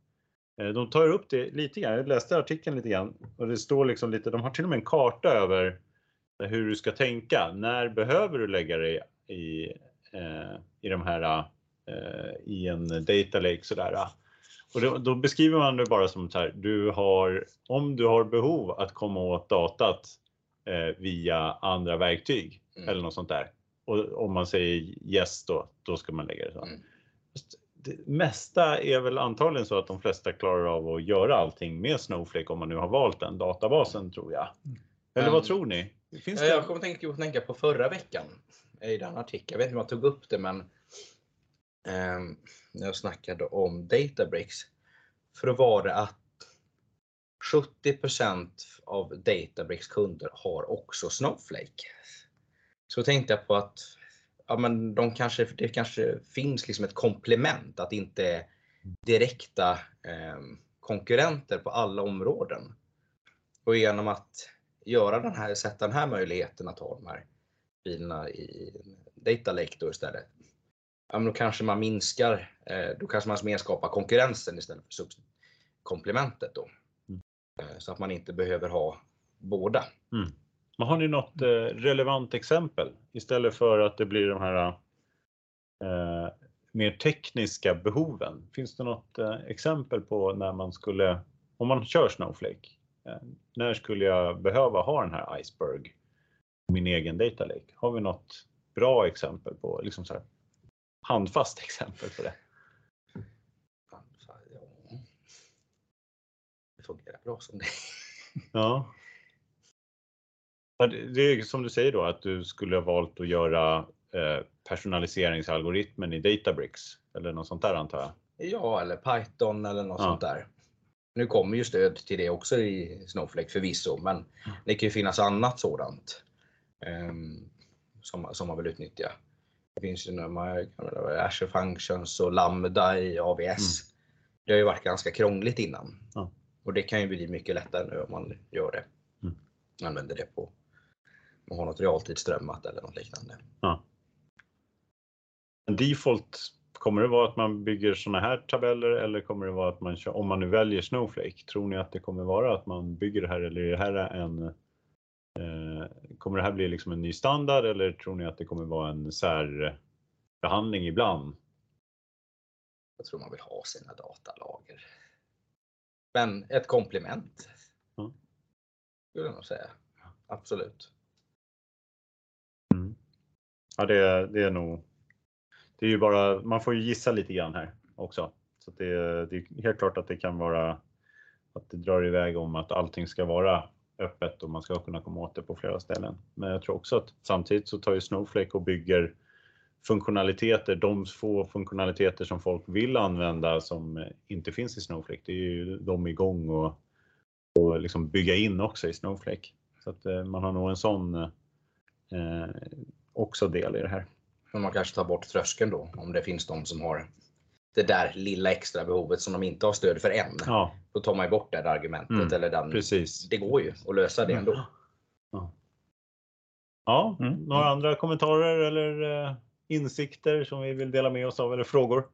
[SPEAKER 1] Eh, de tar upp det lite grann, jag läste artikeln lite grann och det står liksom lite, de har till och med en karta över hur du ska tänka. När behöver du lägga dig i, eh, i de här eh, i en data lake sådär. Och då, då beskriver man det bara som så här, du har, om du har behov att komma åt datat eh, via andra verktyg
[SPEAKER 2] Mm.
[SPEAKER 1] eller något sånt där. Och om man säger yes då, då ska man lägga det så.
[SPEAKER 2] Mm.
[SPEAKER 1] Det mesta är väl antagligen så att de flesta klarar av att göra allting med Snowflake om man nu har valt den databasen tror jag. Eller vad
[SPEAKER 2] Men-
[SPEAKER 1] tror ni? Finns
[SPEAKER 2] Ja,
[SPEAKER 1] det?
[SPEAKER 2] jag kommer tänka, tänka på förra veckan i den artikeln. Jag vet inte om jag tog upp det, men ehm, när jag snackade om Databricks. För då var det att 70% av Databricks kunder har också Snowflake. Så tänkte jag på att ja, men de kanske, det kanske finns liksom ett komplement, att inte direkta eh, konkurrenter på alla områden. Och genom att göra den här, sätta den här möjligheten att ha de här filerna i Data Lake då istället. Ja, men då kanske man minskar, eh, då kanske man mer skapar konkurrensen istället för komplementet då. Eh, så att man inte behöver ha båda. Mm.
[SPEAKER 1] Men har ni något eh, relevant exempel istället för att det blir de här eh, mer tekniska behoven? Finns det något eh, exempel på när man skulle, om man kör Snowflake, eh, när skulle jag behöva ha den här Iceberg, min egen data lake? Har vi något bra exempel på, liksom så här, handfast exempel på det?
[SPEAKER 2] Ja, Det fungerar bra som det
[SPEAKER 1] Ja. Det- är som du säger då att du skulle ha valt att göra eh, personaliseringsalgoritmen i Databricks eller något sånt där antar jag.
[SPEAKER 2] Ja, eller Python eller något
[SPEAKER 1] Ja.
[SPEAKER 2] sånt där. Nu kommer ju stöd till det också i Snowflake förvisso, men det kan ju finnas annat sådant ehm, som, som man vill utnyttja. Det finns ju använda Azure Functions och Lambda i AVS. Det har ju varit ganska krångligt innan.
[SPEAKER 1] Ja.
[SPEAKER 2] Och det kan ju bli mycket lättare nu om man gör det.
[SPEAKER 1] Mm.
[SPEAKER 2] Använder det på, man har något realtidsströmmat eller något liknande.
[SPEAKER 1] Default, kommer det vara att man bygger såna här tabeller eller kommer det vara att man kör, om man nu väljer Snowflake, tror ni att det kommer vara att man bygger det här eller är det här en eh, Kommer det här bli liksom en ny standard eller tror ni att det kommer vara en särbehandling ibland?
[SPEAKER 2] Jag tror man vill ha sina datalager. Men ett komplement.
[SPEAKER 1] Ja.
[SPEAKER 2] Skulle jag nog säga. Absolut.
[SPEAKER 1] Mm. Ja, det, det är nog. Det är ju bara, man får ju gissa lite grann här också. Så det, det är helt klart att det kan vara att det drar iväg om att allting ska vara öppet och man ska kunna komma åt det på flera ställen. Men jag tror också att samtidigt så tar ju Snowflake och bygger funktionaliteter, de få funktionaliteter som folk vill använda som inte finns i Snowflake. Det är ju de igång och, och liksom bygga in också i Snowflake. Så att eh, man har nog en sån eh, också del i det här.
[SPEAKER 2] Men man kanske tar bort tröskeln då. Om det finns de som har det där lilla extra behovet som de inte har stöd för än.
[SPEAKER 1] Ja,
[SPEAKER 2] Då tar man ju bort det där argumentet.
[SPEAKER 1] Mm,
[SPEAKER 2] eller den,
[SPEAKER 1] precis.
[SPEAKER 2] Det går ju att lösa det ändå.
[SPEAKER 1] Ja,
[SPEAKER 3] Mm.
[SPEAKER 1] några andra kommentarer eller eh, insikter som vi vill dela med oss av eller frågor?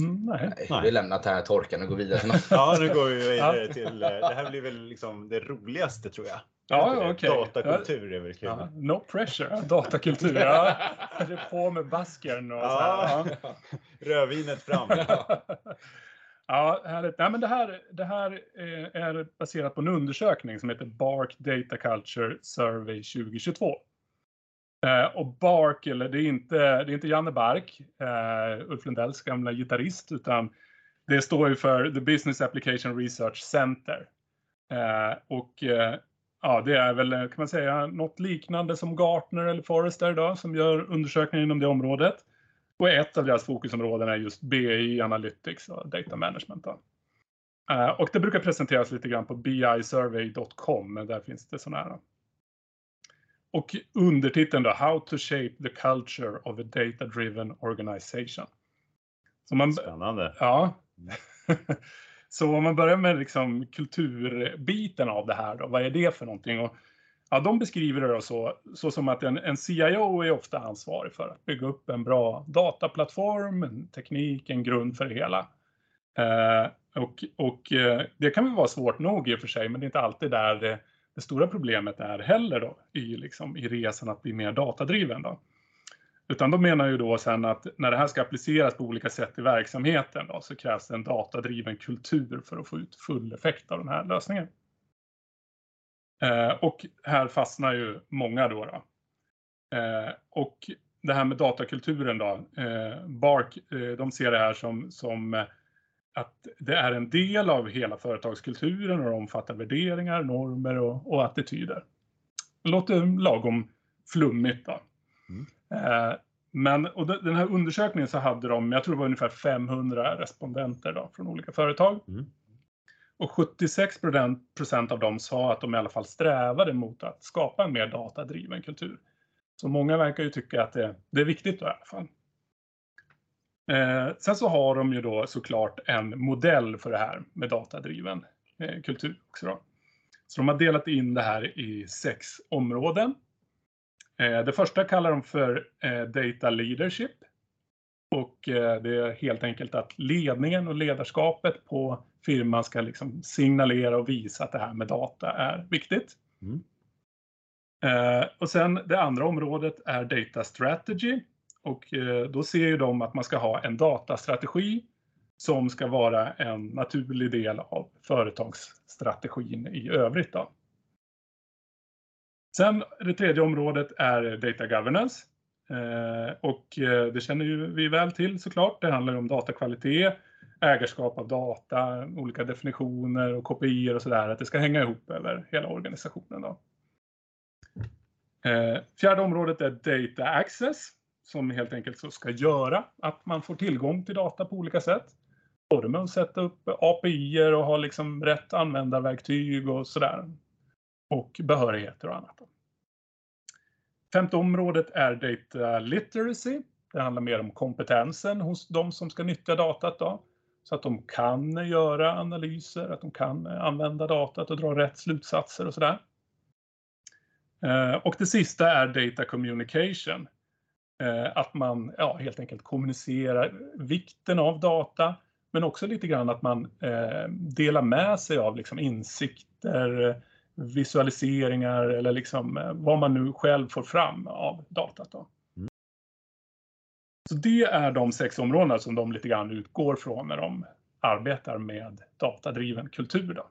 [SPEAKER 3] Mm, nej.
[SPEAKER 2] Nej,
[SPEAKER 1] Nej.
[SPEAKER 2] vi lämnar det här torkan och går vidare.
[SPEAKER 1] Ja, nu går vi vidare till, eh, det här blir väl liksom det roligaste tror jag.
[SPEAKER 3] Ja, okej.
[SPEAKER 1] Datakultur är väl kul.
[SPEAKER 3] Ja, no pressure, datakultur. Ja. Det är på med baskern och så här. Ja.
[SPEAKER 1] Rödvinet fram.
[SPEAKER 3] Ja, härligt. Nej, men det, här, det här eh, är baserat på en undersökning som heter Bark Data Culture Survey 2022. Eh, Och Bark, eller det är inte, det är inte Janne Bark, eh, Ulf Lundells gamla gitarrist, utan det står ju för The Business Application Research Center. Eh, Och eh, ja, det är väl, eh, kan man säga, något liknande som Gartner eller Forrester idag som gör undersökningar inom det området. Och ett av deras fokusområden är just BI Analytics och Data Management. Då. Eh, och det brukar presenteras lite grann på bisurvey.com, men där finns det sådana här. Och undertiteln då, How to shape the culture of a data-driven organization. Så man,
[SPEAKER 1] Spännande.
[SPEAKER 3] Ja. Så om man börjar med liksom kulturbiten av det här då, vad är det för någonting? Och, ja, de beskriver det så, så som att en, en CIO är ofta ansvarig för att bygga upp en bra dataplattform, en teknik, en grund för det hela. Eh, och och eh, det kan väl vara svårt nog i och för sig, men det är inte alltid där det, det stora problemet är heller då i, liksom, i resan att bli mer datadriven. Då. Utan de menar ju då sen att när det här ska appliceras på olika sätt i verksamheten då, så krävs det en datadriven kultur för att få ut full effekt av den här lösningen. Eh, och här fastnar ju många då. då. Eh, och det här med datakulturen då, eh, Bark, eh, de ser det här som, som eh, att det är en del av hela företagskulturen och omfattar värderingar, normer och, och attityder. Det låter lagom flummigt då.
[SPEAKER 1] Mm.
[SPEAKER 3] Eh, men och de- den här undersökningen så hade de, jag tror det var ungefär 500 respondenter då, från olika företag.
[SPEAKER 1] Mm.
[SPEAKER 3] Och 76 procent av dem sa att de i alla fall strävade mot att skapa en mer datadriven kultur. Så många verkar ju tycka att det, det är viktigt då, i alla fall. Eh, sen så har de ju då såklart en modell för det här med datadriven eh, kultur också. Då. Så de har delat in det här i sex områden. Eh, det första kallar de för eh, Data Leadership. Och eh, det är helt enkelt att ledningen och ledarskapet på firman ska liksom signalera och visa att det här med data är viktigt.
[SPEAKER 1] Mm.
[SPEAKER 3] Eh, och sen det andra området är Data Strategy. Och eh, då ser ju de att man ska ha en datastrategi som ska vara en naturlig del av företagsstrategin i övrigt. Då. Sen det tredje området är Data Governance. Eh, och eh, det känner ju vi väl till såklart. Det handlar ju om datakvalitet, ägarskap av data, olika definitioner och kopior och sådär. Att det ska hänga ihop över hela organisationen. Då. Fjärde området är Data Access som helt enkelt så ska göra att man får tillgång till data på olika sätt. Både med att sätta upp API och ha liksom rätt användarverktyg och sådär. Och behörigheter och annat. Femte området är Data Literacy. Det handlar mer om kompetensen hos de som ska nyttja datat. Då, så att de kan göra analyser, att de kan använda datat och dra rätt slutsatser och sådär. Eh, och det sista är Data Communication. Eh, Att man ja, helt enkelt kommunicerar vikten av data, men också lite grann att man eh, delar med sig av liksom insikter, visualiseringar eller liksom eh, vad man nu själv får fram av datat. Då.
[SPEAKER 1] Mm.
[SPEAKER 3] Så det är de sex områdena som de lite grann utgår från när de arbetar med datadriven kultur. Då.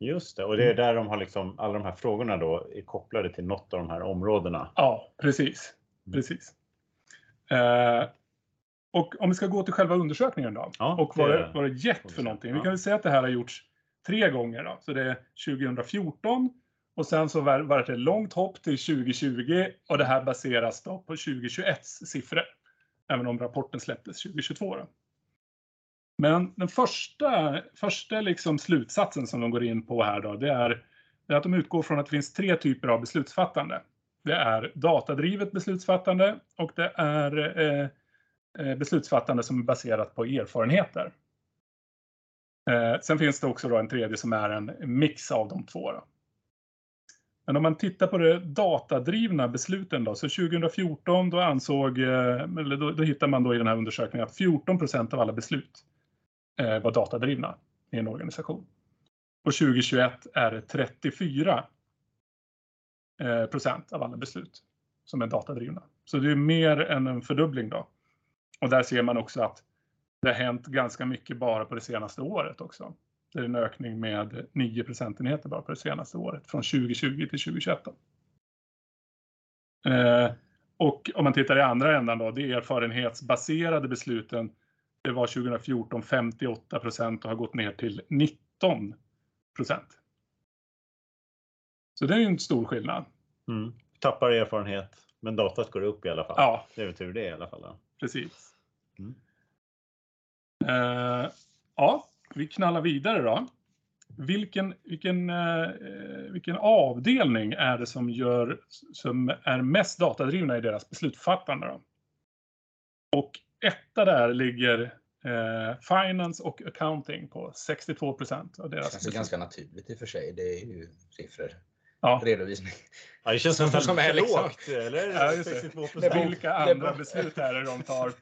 [SPEAKER 1] Just det, och det är där de har liksom, alla de här frågorna då är kopplade till något av de här områdena.
[SPEAKER 3] Ja, precis.
[SPEAKER 1] Mm.
[SPEAKER 3] precis. Eh, och om vi ska gå till själva undersökningen då.
[SPEAKER 1] Ja,
[SPEAKER 3] och vad
[SPEAKER 1] det-
[SPEAKER 3] vad det gett för någonting. Vi kan väl säga att det här har gjorts tre gånger. Då. Så det är 2014 och sen så var var det ett långt hopp till 2020 och det här baseras då på 2021 siffror. Även om rapporten släpptes 2022. Då. Men den första, första liksom slutsatsen som de går in på här då, det är, det är att de utgår från att det finns tre typer av beslutsfattande. Det är datadrivet beslutsfattande och det är eh, eh, beslutsfattande som är baserat på erfarenheter. Eh, sen finns det också då en tredje som är en mix av de två. Då. Men om man tittar på de datadrivna besluten då, så 2014 då ansåg, eh, eller då, då hittar man då i den här undersökningen att 14 procent av alla beslut eh, var datadrivna i en organisation. Och 2021 är det 34 eh, procent av alla beslut som är datadrivna. Så det är mer än en fördubbling då. Och där ser man också att det har hänt ganska mycket bara på det senaste året också. Det är en ökning med 9 procentenheter bara på det senaste året, från 2020 till 2021. Eh, och om man tittar i andra ändan då, det erfarenhetsbaserade besluten, det var 2014 58 procent och har gått ner till 19 procent. Så det är ju en stor skillnad.
[SPEAKER 1] Mm. Tappar erfarenhet, men datat går upp i alla fall.
[SPEAKER 3] Ja.
[SPEAKER 1] Det är väl tur det i alla fall. Då.
[SPEAKER 3] Precis.
[SPEAKER 1] Mm.
[SPEAKER 3] Eh, ja, vi knallar vidare då. Vilken, vilken, eh, vilken avdelning är det som, gör, som är mest datadrivna i deras beslutsfattande? Då? Och etta där ligger eh, Finance och Accounting på 62 procent av
[SPEAKER 4] Det
[SPEAKER 3] deras
[SPEAKER 4] känns ju
[SPEAKER 3] beslut.
[SPEAKER 4] ganska naturligt i och för sig. Det är ju siffror.
[SPEAKER 3] Ja.
[SPEAKER 4] Redovisning.
[SPEAKER 1] Ja, det känns
[SPEAKER 4] Som-
[SPEAKER 1] som,
[SPEAKER 4] som är liksom-
[SPEAKER 1] lågt, eller?
[SPEAKER 3] Ja, just det.
[SPEAKER 1] 62
[SPEAKER 4] Det
[SPEAKER 1] procent.
[SPEAKER 4] borde-
[SPEAKER 3] Vilka andra beslut är det de tar?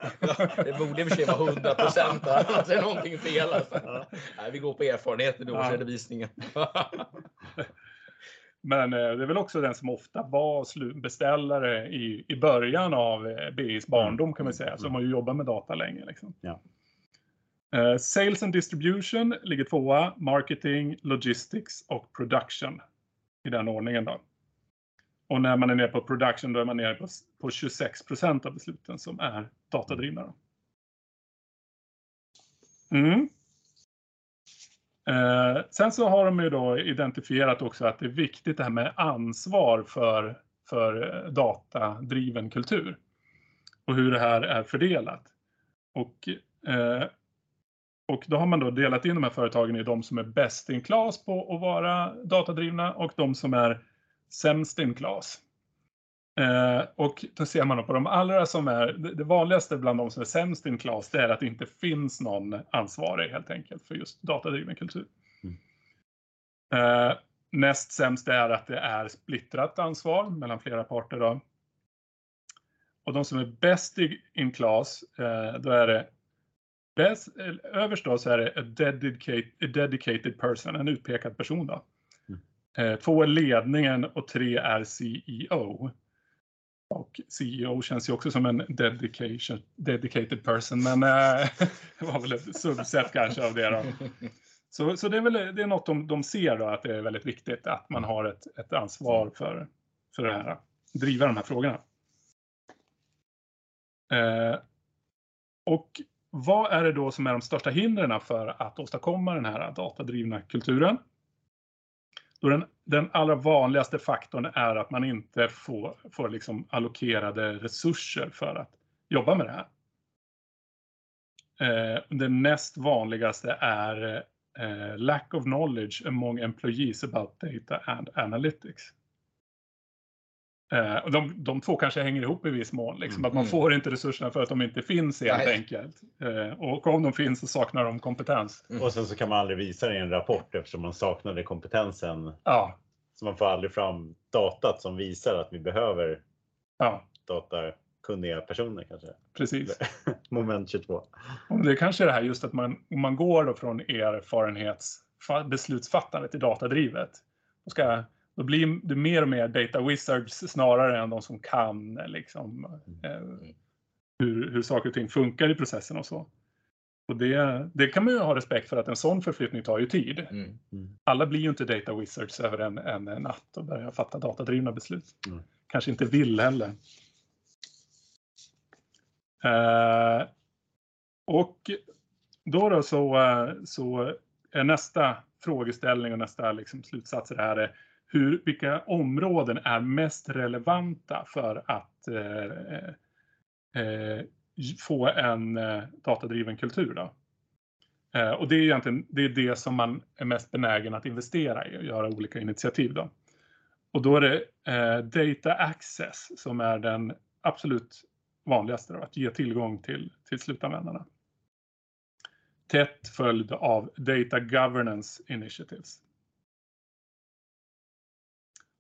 [SPEAKER 4] Det borde i och för sig vara 100 procent. Annars är någonting fel. Alltså.
[SPEAKER 1] Ja.
[SPEAKER 4] Nej, vi går på erfarenheten i årsredovisningen.
[SPEAKER 3] Men eh, det är väl också den som ofta var beställare i, i början av eh, BIs barndom kan man säga, som har ju jobbat med data länge. Liksom.
[SPEAKER 1] Ja.
[SPEAKER 3] Eh, Sales and distribution ligger tvåa, marketing, logistics och production i den ordningen. Då. Och när man är nere på production då är man nere på, på 26 procent av besluten som är datadrivna. Då. Mm. Eh, sen så har de ju då identifierat också att det är viktigt det här med ansvar för, för eh, datadriven kultur och hur det här är fördelat. Och, eh, och då har man då delat in de här företagen i de som är best in class på att vara datadrivna och de som är sämst in class. Eh, och då ser man då på de allra som är, det vanligaste bland de som är sämst in class, det är att det inte finns någon ansvarig helt enkelt för just datadriven kultur. Eh, näst sämst är att det är splittrat ansvar mellan flera parter. Då. Och de som är bäst i- in class, eh, då är det bäst, eh, överst då så är det a dedicated, a dedicated person, en utpekad person. Då.
[SPEAKER 1] Mm.
[SPEAKER 3] Eh, två är ledningen och tre är CEO. Och CEO känns ju också som en dedication, dedicated person, men eh, det var väl ett subset kanske av det. Då. Så, så det är väl det är något de, de ser då, att det är väldigt viktigt att man har ett, ett ansvar för, för det här, driva de här frågorna. Eh, och vad är det då som är de största hindren för att åstadkomma den här datadrivna kulturen? Då den, den allra vanligaste faktorn är att man inte får, får liksom allokerade resurser för att jobba med det här. Eh, det näst vanligaste är eh, lack of knowledge among employees about data and analytics. Eh, och de, de två kanske hänger ihop i viss mån, liksom, att man
[SPEAKER 4] Mm.
[SPEAKER 3] får inte resurserna för att de inte finns helt
[SPEAKER 4] Nej.
[SPEAKER 3] enkelt. Eh, och om de finns så saknar de kompetens.
[SPEAKER 1] Och sen så kan man aldrig visa det i en rapport eftersom man saknade kompetensen.
[SPEAKER 3] Ja,
[SPEAKER 1] Så man får aldrig fram datat som visar att vi behöver
[SPEAKER 3] ja
[SPEAKER 1] datakunniga personer kanske.
[SPEAKER 3] precis.
[SPEAKER 1] Moment 22.
[SPEAKER 3] Och det är kanske är det här just att man, om man går då från erfarenhetsbeslutsfattande till datadrivet. Då, ska, då blir det mer och mer data wizards snarare än de som kan liksom, eh, hur, hur saker och ting funkar i processen och så. Och det, det kan man ju ha respekt för att en sån förflyttning tar ju tid.
[SPEAKER 4] Mm.
[SPEAKER 3] Alla blir ju inte data wizards över en, en natt och börjar fatta datadrivna beslut.
[SPEAKER 1] Mm.
[SPEAKER 3] Kanske inte vill heller. Eh, och då, då så, eh, så är nästa frågeställning och nästa liksom slutsats i det här är hur, vilka områden är mest relevanta för att eh, eh, få en eh, datadriven kultur. Då? Eh, och det är egentligen det, är det som man är mest benägen att investera i och göra olika initiativ. Då. Och då är det eh, data access som är den absolut vanligaste, då, att ge tillgång till, till slutanvändarna. Tätt följd av data governance initiatives.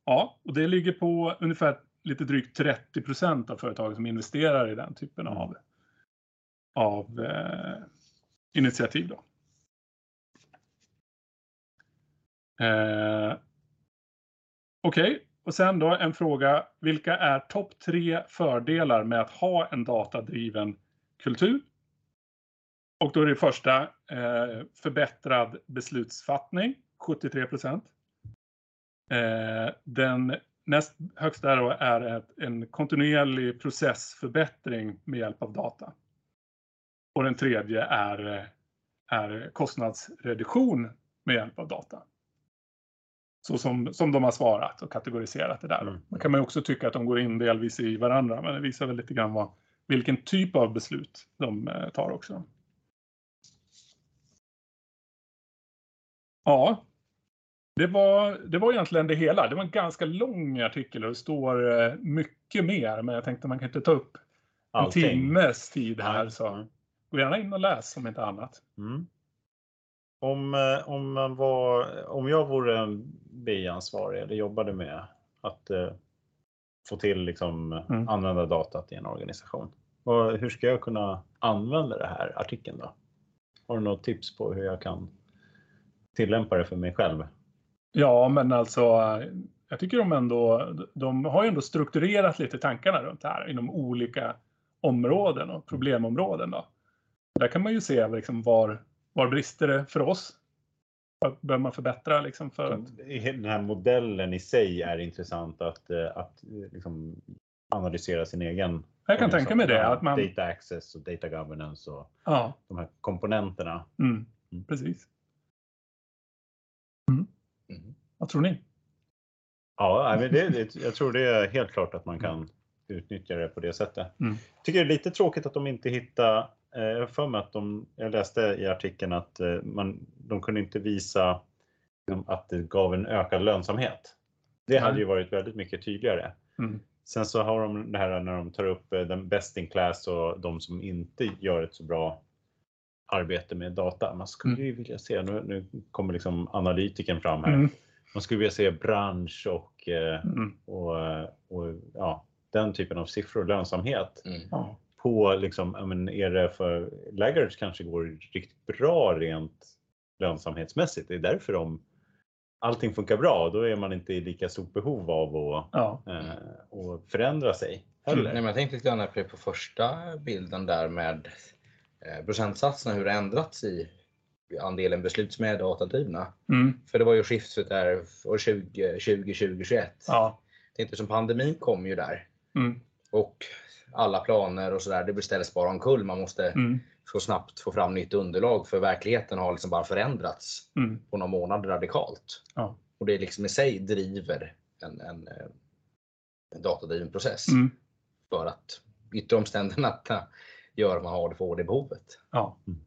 [SPEAKER 3] Ja, och det ligger på ungefär lite drygt 30 procent av företagen som investerar i den typen av, av eh, initiativ. Då. Eh, Okej, okay. och sen då en fråga. Vilka är topp tre fördelar med att ha en datadriven kultur? Och då är det första eh, förbättrad beslutsfattning, 73 procent. Eh, den näst högsta är en kontinuerlig processförbättring med hjälp av data. Och den tredje är, är kostnadsreduktion med hjälp av data. Så som, som de har svarat och kategoriserat det där. Mm. Man kan man också tycka att de går in delvis i varandra, men det visar väl lite grann vad, vilken typ av beslut de eh, tar också. Ja, det var, det var egentligen det hela. Det var en ganska lång artikel och det står eh, mycket mer, men jag tänkte man kan inte ta upp en Allting. timmes tid här. Så gå gärna in och läs om inte annat. Mm.
[SPEAKER 1] Om, eh, om, man var, om jag vore en BI-ansvarig eller jobbade med att eh, få till liksom, mm. använda datat i en organisation. Och hur ska jag kunna använda det här artikeln då? Har du något tips på hur jag kan tillämpa det för mig själv?
[SPEAKER 3] Ja, men alltså jag tycker de ändå, de har ju ändå strukturerat lite tankarna runt det här inom olika områden och problemområden. Då. Där kan man ju se liksom var, var brister det för oss? Vad behöver man förbättra? Liksom för att...
[SPEAKER 1] Den här modellen i sig är intressant att, eh, att liksom analysera sin egen.
[SPEAKER 3] Jag kan tänka mig det.
[SPEAKER 1] Att man... Data access och data governance och ja. de här komponenterna.
[SPEAKER 3] Mm, mm. Precis. Mm. Mm. Vad tror ni?
[SPEAKER 1] Ja, men det, jag tror det är helt klart att man kan utnyttja det på det sättet. Mm. Tycker det är lite tråkigt att de inte hittar Eh, jag har för mig att de, jag läste i artikeln att eh, man, de kunde inte visa liksom, att det gav en ökad lönsamhet. Det hade ju varit väldigt mycket tydligare. Mm. Sen så har de det här när de tar upp eh, den best in class och de som inte gör ett så bra arbete med data. Man skulle mm. ju vilja se, nu, nu kommer liksom analytiken fram här. Mm. Man skulle vilja se bransch och, mm. och, och, ja, den typen av siffror, lönsamhet. Mm på liksom, men är det för laggards kanske går riktigt bra rent lönsamhetsmässigt. Det är därför de, allting funkar bra. Då är man inte i lika stort behov av att ja. eh, och förändra sig.
[SPEAKER 4] Heller. Nej, men jag tänkte lite grann på första bilden där med eh, procentsatserna, hur det ändrats i andelen beslut som är datadrivna. Mm. För det var ju skiftet där år 2020, 2021. Ja. Tänkte som pandemin kom ju där. Mm. Och alla planer och sådär, det beställdes bara omkull. Man måste mm. så snabbt få fram nytt underlag för verkligheten har liksom bara förändrats mm. på några månader radikalt. Ja. Och det liksom i sig driver en, en, eh, en datadriven process. Mm. För att yttre omständigheterna gör man har det för det behovet.
[SPEAKER 3] Ja. Mm.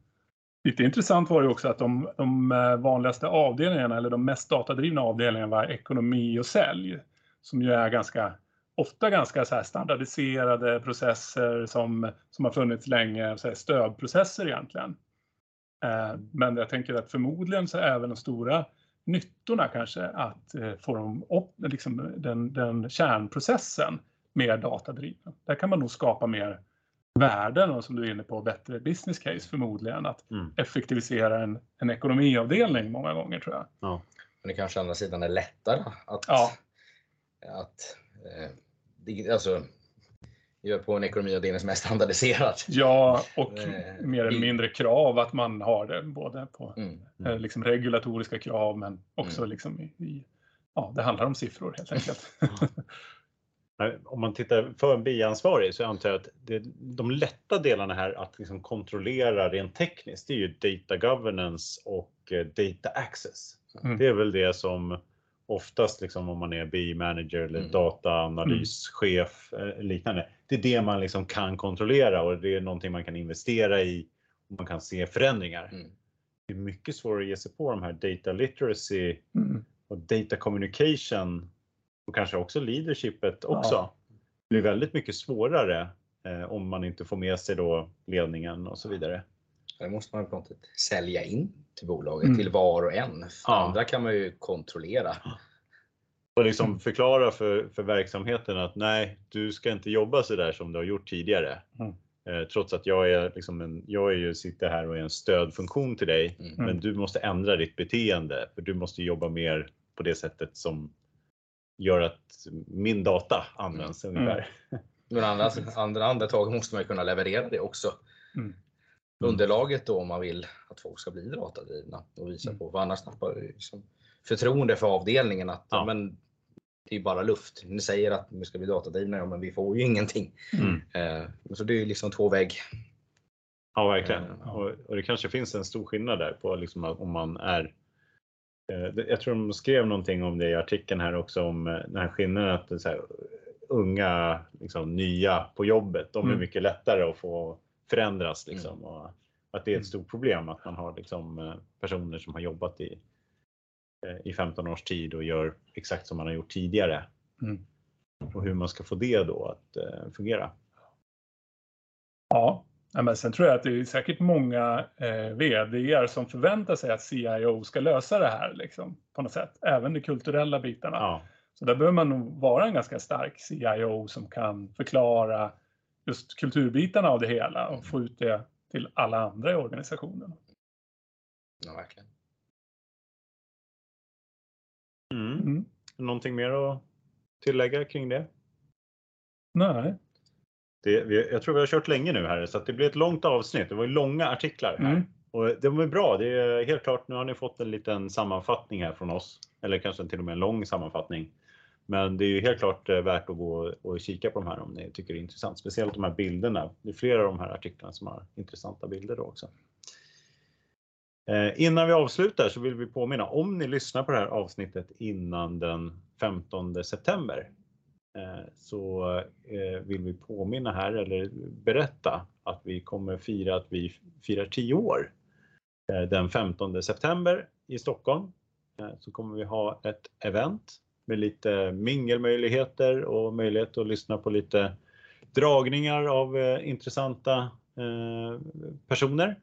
[SPEAKER 3] Lite intressant var det också att de, de, eh, vanligaste avdelningarna, eller de mest datadrivna avdelningarna var ekonomi och sälj. Som ju är ganska ofta ganska så standardiserade processer som, som har funnits länge, så stödprocesser egentligen. Eh, men jag tänker att förmodligen så är även de stora nyttorna kanske att eh, få dem upp, liksom den, den kärnprocessen mer datadriven. Där kan man nog skapa mer värden och som du är inne på, bättre business case förmodligen. Att mm. effektivisera en, en ekonomiavdelning många gånger tror jag. Ja.
[SPEAKER 4] Men det kanske å andra sidan är lättare att, ja. att eh, alltså, gör på en ekonomiavdelning som är standardiserad.
[SPEAKER 3] Ja, och eh, mer eller mindre krav att man har det både på mm. Mm. Liksom regulatoriska krav men också mm. liksom i, i, ja, det handlar om siffror helt enkelt.
[SPEAKER 1] Om man tittar för en biansvarig så antar jag att det, de lätta delarna här att liksom kontrollera rent tekniskt, det är ju data governance och eh, data access. Mm. Det är väl det som oftast liksom om man är BI-manager eller mm. dataanalyschef mm. liknande. Det är det man liksom kan kontrollera och det är någonting man kan investera i och man kan se förändringar. Mm. Det är mycket svårare att ge sig på de här data literacy mm. och data communication och kanske också leadershipet också. Ja. Det blir väldigt mycket svårare eh, om man inte får med sig då ledningen och så vidare.
[SPEAKER 4] Det måste man på något sätt sälja in till bolaget, mm. till var och en. För ja. andra kan man ju kontrollera.
[SPEAKER 1] Och liksom förklara för, för verksamheten att nej, du ska inte jobba så där som du har gjort tidigare. Mm. Eh, trots att jag är, liksom en, jag är ju, sitter här och är en stödfunktion till dig. Mm. Men du måste ändra ditt beteende för du måste jobba mer på det sättet som gör att min data används mm. ungefär.
[SPEAKER 4] Men andra, andra andetag måste man ju kunna leverera det också. Mm. Underlaget då om man vill att folk ska bli datadrivna och visa mm. på, för annars tappar liksom förtroende för avdelningen att ja. men, det är bara luft. Ni säger att vi ska bli datadrivna, ja, men vi får ju ingenting. Mm. Eh, så det är liksom två vägg.
[SPEAKER 1] Ja, verkligen. Eh, och, och, det kanske finns en stor skillnad där på liksom om man är jag tror de skrev någonting om det i artikeln här också om eh, den här skillnaden att här, unga, liksom, nya på jobbet, de är mm. mycket lättare att få förändras. Liksom, mm. och att det är ett stort problem att man har liksom, eh, personer som har jobbat i, eh, i 15 års tid och gör exakt som man har gjort tidigare. Mm. Och hur man ska få det då att fungera.
[SPEAKER 3] Ja, men sen tror jag att det är säkert många eh, VD som förväntar sig att CIO ska lösa det här liksom, på något sätt. Även de kulturella bitarna. Ja. Så där behöver man nog vara en ganska stark CIO som kan förklara just kulturbitarna av det hela och få ut det till alla andra i organisationen.
[SPEAKER 4] Ja, verkligen.
[SPEAKER 1] Mm. Mm. Någonting mer att tillägga kring det?
[SPEAKER 3] Nej.
[SPEAKER 1] Det, vi, jag tror vi har kört länge nu här så det blir ett långt avsnitt. Det var långa artiklar här. Mm. Och det var bra. Det är helt klart, nu har ni fått en liten sammanfattning här från oss. Eller kanske till och med en lång sammanfattning. Men det är ju helt klart eh, värt att gå och kika på de här om ni tycker det är intressant. Speciellt de här bilderna. Det är flera av de här artiklarna som har intressanta bilder då också. Eh, innan vi avslutar så vill vi påminna om ni lyssnar på det här avsnittet innan den 15 september Eh, så eh, vill vi påminna här eller berätta att vi kommer fira att vi firar 10 år. Eh, den 15 september i Stockholm så kommer vi ha ett event med lite mingelmöjligheter och möjlighet att lyssna på lite dragningar av intressanta personer.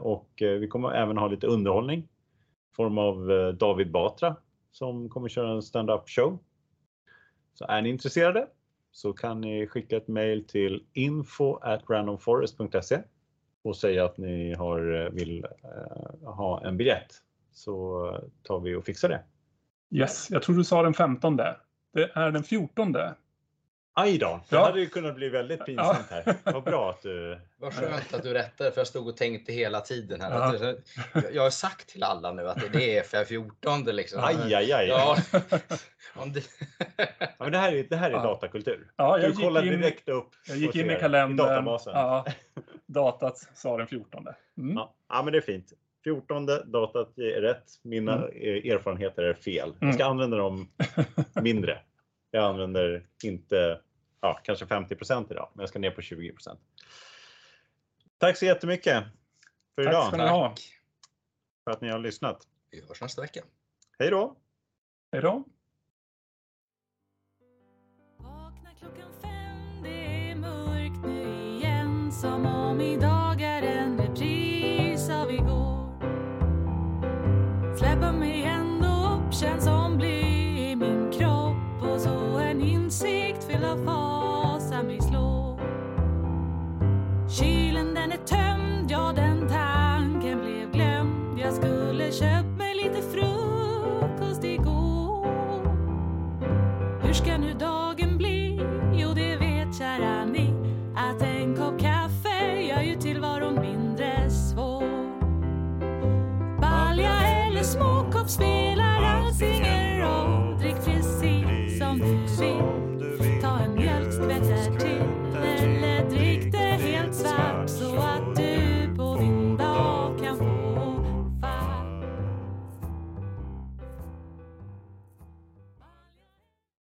[SPEAKER 1] Och vi kommer även ha lite underhållning i form av David Batra som kommer köra en stand-up show. Så är ni intresserade så kan ni skicka ett mail till info at randomforest.se och säga att ni har, eh, vill eh, ha en biljett så tar vi och fixar det.
[SPEAKER 3] Yes, jag tror du sa den 15. Det är den 14.
[SPEAKER 1] Aj då, det ja. hade ju kunnat bli väldigt pinsamt ja. här. Vad bra att du...
[SPEAKER 4] Vad skönt att du rättade, för jag stod och tänkte hela tiden här. Ja. Jag har sagt till alla nu att det är FR14 liksom.
[SPEAKER 1] Aj, aj, aj. Ja. det... ja, men det här är, det här är ja. datakultur.
[SPEAKER 3] Ja,
[SPEAKER 1] jag du kollar direkt upp
[SPEAKER 3] Jag gick in i kalendern. I databasen. Ja, datat sa den 14.
[SPEAKER 1] Mm. Ja, men det är fint. 14 datat är rätt. Mina mm. erfarenheter är fel. Jag mm. ska använda dem mindre. Jag använder inte, ja, kanske 50% idag, men jag ska ner på 20% Tack så jättemycket för idag. Tack
[SPEAKER 3] ska ni ha.
[SPEAKER 1] För att ni har lyssnat.
[SPEAKER 4] Vi hörs nästa vecka.
[SPEAKER 1] Hej då!
[SPEAKER 3] Hej då!
[SPEAKER 5] Vakna klockan fem, det är mörkt nu igen tömd, ja den tanken blev glömd. Jag skulle köpt mig lite frukost igår. Hur ska nu dagen bli? Jo, det vet kära ni att en kopp kaffe gör ju tillvaron mindre svår. Balja eller småkopp spelar alls ingen